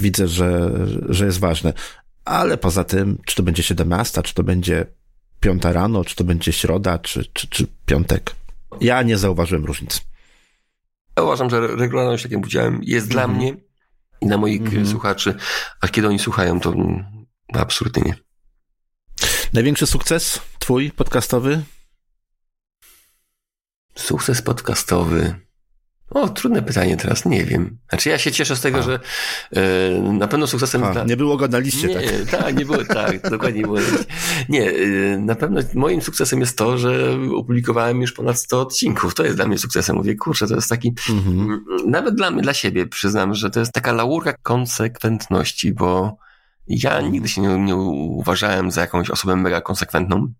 widzę, że, że jest ważne. Ale poza tym, czy to będzie 17, czy to będzie piąta rano, czy to będzie środa, czy, czy, czy piątek. Ja nie zauważyłem różnic. Ja uważam, że regularność, tak jak powiedziałem, jest dla mnie i dla moich Mhm. słuchaczy, a kiedy oni słuchają, to mm, Absolutnie nie. Największy sukces twój podcastowy? Sukces podcastowy. O, trudne pytanie teraz, nie wiem. Znaczy ja się cieszę z tego, A. że e, na pewno sukcesem A, dla... nie było go na liście, nie, tak? (laughs) tak? nie było, tak, dokładnie nie było. Nie, e, na pewno moim sukcesem jest to, że opublikowałem już ponad 100 odcinków. To jest dla mnie sukcesem. Mówię, kurczę, to jest taki, Mhm. Nawet dla mnie, dla siebie przyznam, że to jest taka laurka konsekwentności, bo ja nigdy się nie, nie uważałem za jakąś osobę mega konsekwentną.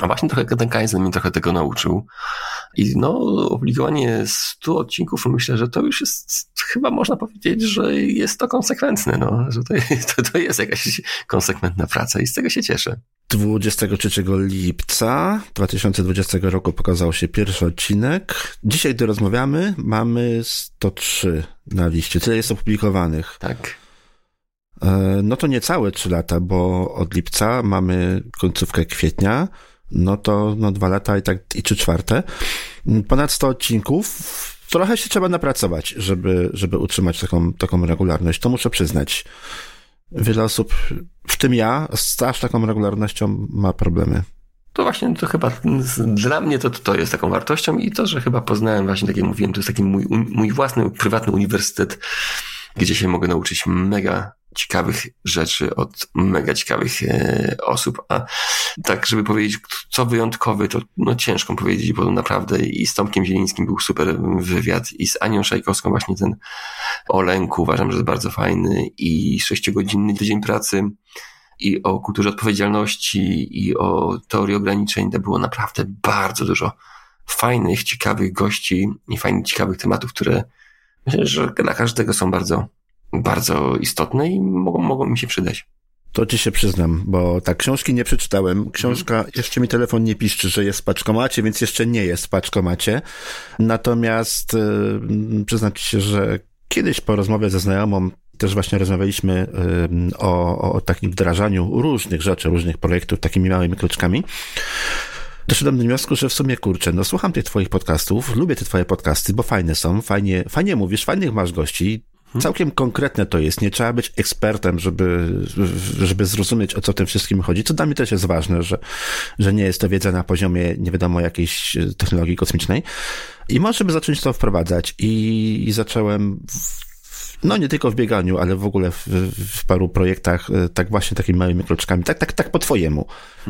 A właśnie trochę ten Kaizen mnie trochę tego nauczył. I no, opublikowanie 100 odcinków, myślę, że to już jest, chyba można powiedzieć, że jest to konsekwentne, no, że to, to, to jest jakaś konsekwentna praca i z tego się cieszę. 23 lipca 2020 roku pokazał się pierwszy odcinek. Dzisiaj, gdy rozmawiamy, mamy 103 na liście. Tyle jest opublikowanych. Tak. E, No to niecałe 3 lata, bo od lipca mamy końcówkę kwietnia. No to no dwa lata i tak i trzy czwarte. Ponad 100 odcinków. Trochę się trzeba napracować, żeby, żeby utrzymać taką, taką regularność. To muszę przyznać. Wiele osób, w tym ja, z aż taką regularnością ma problemy. To właśnie to chyba dla mnie to, to jest taką wartością i to, że chyba poznałem właśnie, tak jak mówiłem, to jest taki mój, mój własny, prywatny uniwersytet, gdzie się mogę nauczyć mega ciekawych rzeczy od mega ciekawych e, osób, a tak, żeby powiedzieć, co wyjątkowy, to no ciężko powiedzieć, bo naprawdę i z Tomkiem Zielińskim był super wywiad i z Anią Szajkowską właśnie ten o lęku uważam, że jest bardzo fajny i sześciogodzinny tydzień pracy i o kulturze odpowiedzialności i o teorii ograniczeń. To było naprawdę bardzo dużo fajnych, ciekawych gości i fajnych, ciekawych tematów, które myślę, że dla każdego są bardzo, bardzo istotne i mogą, mogą mi się przydać. To ci się przyznam, bo tak, książki nie przeczytałem. Książka, jeszcze mi telefon nie piszczy, że jest w paczkomacie, więc jeszcze nie jest w paczkomacie. Natomiast yy, przyznam ci się, że kiedyś po rozmowie ze znajomą też właśnie rozmawialiśmy yy, o, o takim wdrażaniu różnych rzeczy, różnych projektów takimi małymi kroczkami. Doszedłem do wniosku, że w sumie kurczę, no słucham tych twoich podcastów, lubię te twoje podcasty, bo fajne są, fajnie, fajnie mówisz, fajnych masz gości, całkiem konkretne to jest, nie trzeba być ekspertem, żeby, żeby zrozumieć o co tym wszystkim chodzi, co dla mnie też jest ważne, że, że nie jest to wiedza na poziomie nie wiadomo jakiejś e, technologii kosmicznej. I możemy zacząć to wprowadzać. I, i zacząłem w, no nie tylko w bieganiu, ale w ogóle w, w paru projektach, e, tak właśnie takimi małymi kroczkami, tak, tak, tak po twojemu.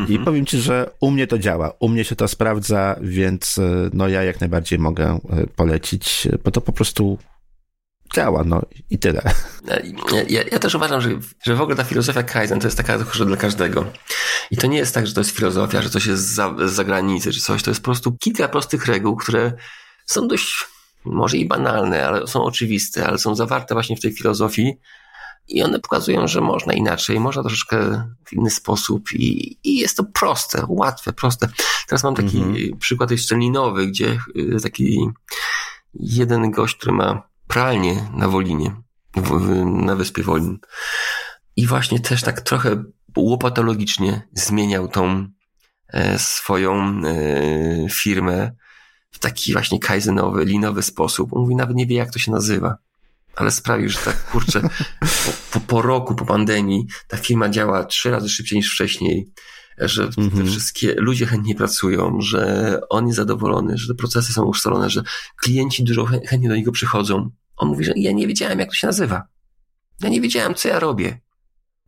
I powiem ci, że u mnie to działa, u mnie się to sprawdza, więc e, no ja jak najbardziej mogę polecić, bo to po prostu działa, no i tyle. Ja, ja, ja też uważam, że, że w ogóle ta filozofia Kaizen to jest taka trochę dla każdego. I to nie jest tak, że to jest filozofia, że coś jest za, z zagranicy, czy coś. To jest po prostu kilka prostych reguł, które są dość, może i banalne, ale są oczywiste, ale są zawarte właśnie w tej filozofii. I one pokazują, że można inaczej, można troszeczkę w inny sposób i, i jest to proste, łatwe, proste. Teraz mam taki przykład jeszcze linowy, gdzie y, taki jeden gość, który ma pralnię na Wolinie, w, na wyspie Wolin. I właśnie też tak trochę łopatologicznie zmieniał tą e, swoją e, firmę w taki właśnie kaizenowy, linowy sposób. On mówi, nawet nie wie, jak to się nazywa. Ale sprawił, że tak, kurczę, (laughs) po, po roku, po pandemii, ta firma działa trzy razy szybciej niż wcześniej, że Mhm. te wszystkie ludzie chętnie pracują, że on jest zadowolony, że te procesy są ustalone, że klienci dużo chę- chętnie do niego przychodzą. On mówi, że ja nie wiedziałem, jak to się nazywa. Ja nie wiedziałem, co ja robię.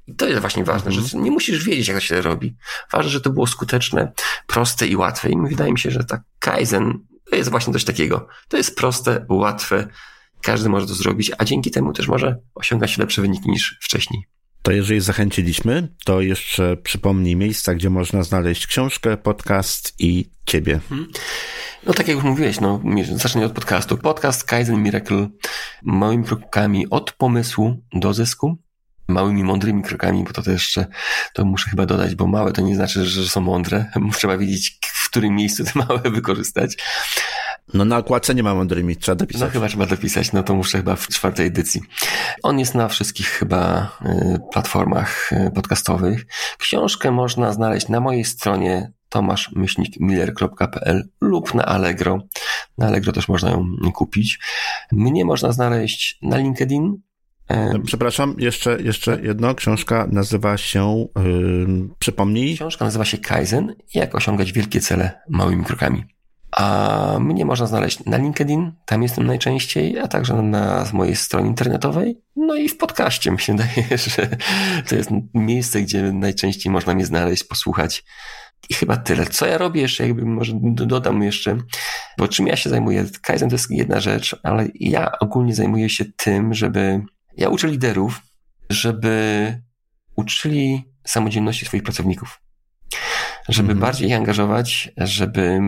I to jest właśnie ważne, Mhm. że nie musisz wiedzieć, jak to się robi. Ważne, że to było skuteczne, proste i łatwe. I wydaje mi się, że ta Kaizen to jest właśnie coś takiego. To jest proste, łatwe, każdy może to zrobić, a dzięki temu też może osiągać lepsze wyniki niż wcześniej. To jeżeli zachęciliśmy, to jeszcze przypomnij miejsca, gdzie można znaleźć książkę, podcast i ciebie. No tak jak już mówiłeś, no zacznij od podcastu. Podcast Kaizen Miracle małymi krokami od pomysłu do zysku. Małymi, mądrymi krokami, bo to też jeszcze, to muszę chyba dodać, bo małe to nie znaczy, że są mądre. (laughs) Trzeba wiedzieć, w którym miejscu te małe wykorzystać. No na okładce nie ma mądrymi, trzeba No dopisać. chyba trzeba dopisać, no to muszę chyba w czwartej edycji. On jest na wszystkich chyba y, platformach y, podcastowych. Książkę można znaleźć na mojej stronie tomaszmyślnikmiller.pl lub na Allegro. Na Allegro też można ją kupić. Mnie można znaleźć na LinkedIn, E, Przepraszam, jeszcze, jeszcze jedno. Książka nazywa się, yy, przypomnij, Książka nazywa się Kaizen jak osiągać wielkie cele małymi krokami. A mnie można znaleźć na LinkedIn, tam jestem najczęściej, a także na mojej stronie internetowej, no i w podcaście. Mi się (laughs) wydaje, że to jest miejsce, gdzie najczęściej można mnie znaleźć, posłuchać. I chyba tyle. Co ja robię jeszcze, jakby może do- dodam jeszcze, bo czym ja się zajmuję? Kaizen to jest jedna rzecz, ale ja ogólnie zajmuję się tym, żeby, ja uczę liderów, żeby uczyli samodzielności swoich pracowników żeby Mhm. bardziej ich angażować, żeby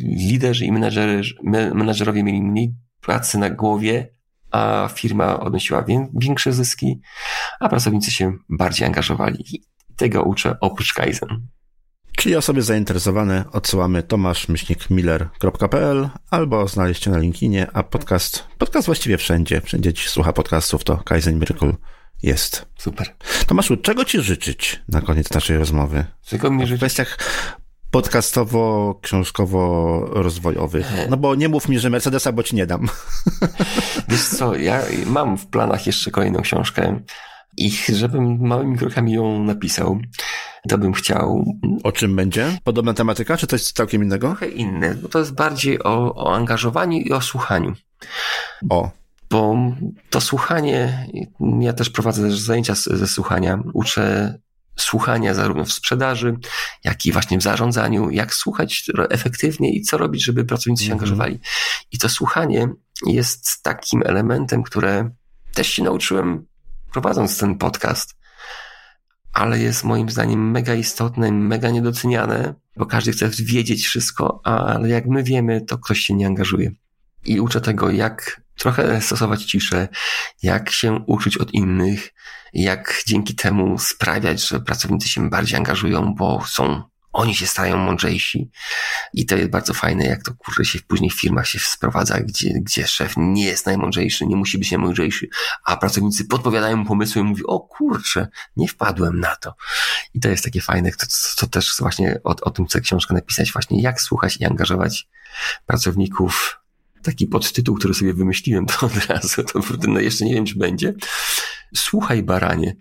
liderzy i menadżerzy, me- menadżerowie mieli mniej pracy na głowie, a firma odnosiła wię- większe zyski, a pracownicy się bardziej angażowali. I tego uczę oprócz Kaizen. czyli osoby zainteresowane odsyłamy tomaszmyślnikmiller.pl albo znaleźcie na LinkedInie, a podcast, podcast właściwie wszędzie, wszędzie ci słucha podcastów, to Kaizen Miracle jest. Super. Tomaszu, czego ci życzyć na koniec naszej rozmowy? Tylko mi W życzy, kwestiach podcastowo-książkowo-rozwojowych. No bo nie mów mi, że Mercedesa, bo ci nie dam. (laughs) wiesz co, ja mam w planach jeszcze kolejną książkę i żebym małymi krokami ją napisał, to bym chciał O czym będzie? Podobna tematyka, czy coś całkiem innego? trochę inne, bo to jest bardziej o, o angażowaniu i o słuchaniu. O, Bo to słuchanie, ja też prowadzę też zajęcia ze słuchania. Uczę słuchania zarówno w sprzedaży, jak i właśnie w zarządzaniu, jak słuchać efektywnie i co robić, żeby pracownicy się Mhm. angażowali. I to słuchanie jest takim elementem, które też się nauczyłem prowadząc ten podcast, ale jest moim zdaniem mega istotne, mega niedoceniane, bo każdy chce wiedzieć wszystko, ale jak my wiemy, to ktoś się nie angażuje. I uczę tego, jak trochę stosować ciszę, jak się uczyć od innych, jak dzięki temu sprawiać, że pracownicy się bardziej angażują, bo są, oni się stają mądrzejsi. I to jest bardzo fajne, jak to kurczę się później w firmach się sprowadza, gdzie, gdzie szef nie jest najmądrzejszy, nie musi być najmądrzejszy, a pracownicy podpowiadają mu pomysły i mówi, o kurczę, nie wpadłem na to. I to jest takie fajne, to, to też właśnie o, o tym chcę książkę napisać, właśnie jak słuchać i angażować pracowników. Taki podtytuł, który sobie wymyśliłem, to od razu, to no jeszcze nie wiem, czy będzie. Słuchaj, baranie.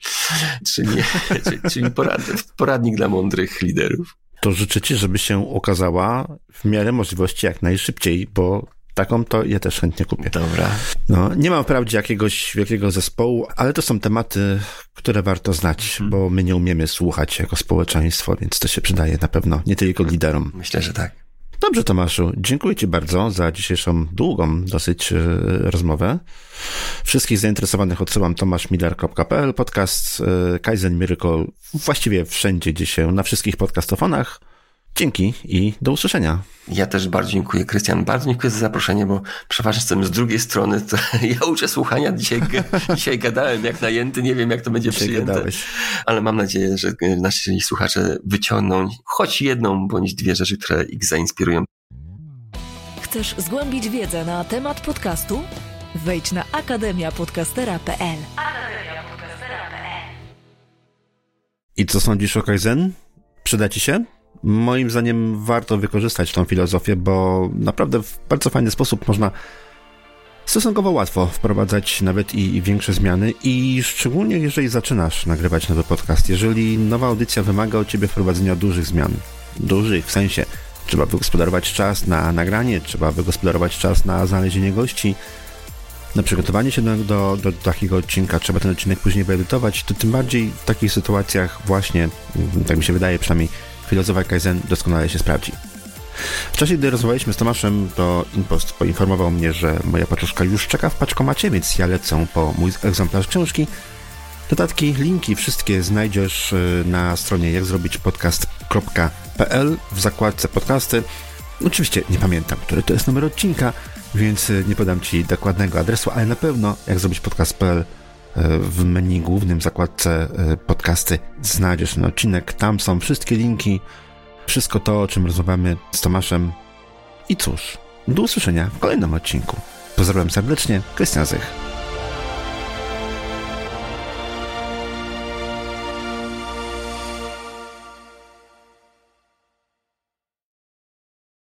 Czyli, czyli, czyli porad, poradnik dla mądrych liderów. to życzę ci, żeby się ukazała w miarę możliwości jak najszybciej, bo taką to ja też chętnie kupię. Dobra. No, nie mam wprawdzie jakiegoś wielkiego zespołu, ale to są tematy, które warto znać, bo my nie umiemy słuchać jako społeczeństwo, więc to się przydaje na pewno nie tylko liderom. Myślę, że tak. Dobrze, Tomaszu, dziękuję Ci bardzo za dzisiejszą długą dosyć e, rozmowę. Wszystkich zainteresowanych odsyłam tomaszmiller.pl, podcast e, Kaizen Miracle właściwie wszędzie, gdzie się, na wszystkich podcastofonach. Dzięki i do usłyszenia. Ja też bardzo dziękuję, Krystian. Bardzo dziękuję za zaproszenie, bo przeważnie jestem z drugiej strony. To (laughs) ja uczę słuchania. Dzisiaj, (laughs) dzisiaj gadałem jak najęty. Nie wiem, jak to będzie Dzisiaj przyjęte. gadałeś. Ale mam nadzieję, że nasi słuchacze wyciągną choć jedną bądź dwie rzeczy, które ich zainspirują. Chcesz zgłębić wiedzę na temat podcastu? Wejdź na akademiapodcastera.pl. I co sądzisz o Kaizen? Przyda Ci się? Moim zdaniem warto wykorzystać tą filozofię, bo naprawdę w bardzo fajny sposób można stosunkowo łatwo wprowadzać nawet i, i większe zmiany. I szczególnie jeżeli zaczynasz nagrywać nowy podcast, jeżeli nowa audycja wymaga od Ciebie wprowadzenia dużych zmian. Dużych, w sensie trzeba wygospodarować czas na nagranie, trzeba wygospodarować czas na znalezienie gości, na przygotowanie się do, do, do takiego odcinka, trzeba ten odcinek później wyedytować, to tym bardziej w takich sytuacjach właśnie, tak mi się wydaje przynajmniej, filozofia Kaizen doskonale się sprawdzi. W czasie, gdy rozmawialiśmy z Tomaszem, to Impost poinformował mnie, że moja paczuszka już czeka w paczkomacie, więc ja lecę po mój egzemplarz książki. Dodatki, linki wszystkie znajdziesz y, na stronie jakzrobićpodcast.pl w zakładce podcasty. Oczywiście nie pamiętam, który to jest numer odcinka, więc y, nie podam Ci dokładnego adresu, ale na pewno jak zrobić podcast.pl w menu głównym zakładce y, podcasty znajdziesz ten odcinek. Tam są wszystkie linki, wszystko to, o czym rozmawiamy z Tomaszem. I cóż, do usłyszenia w kolejnym odcinku. Pozdrawiam serdecznie, Krystian Zych.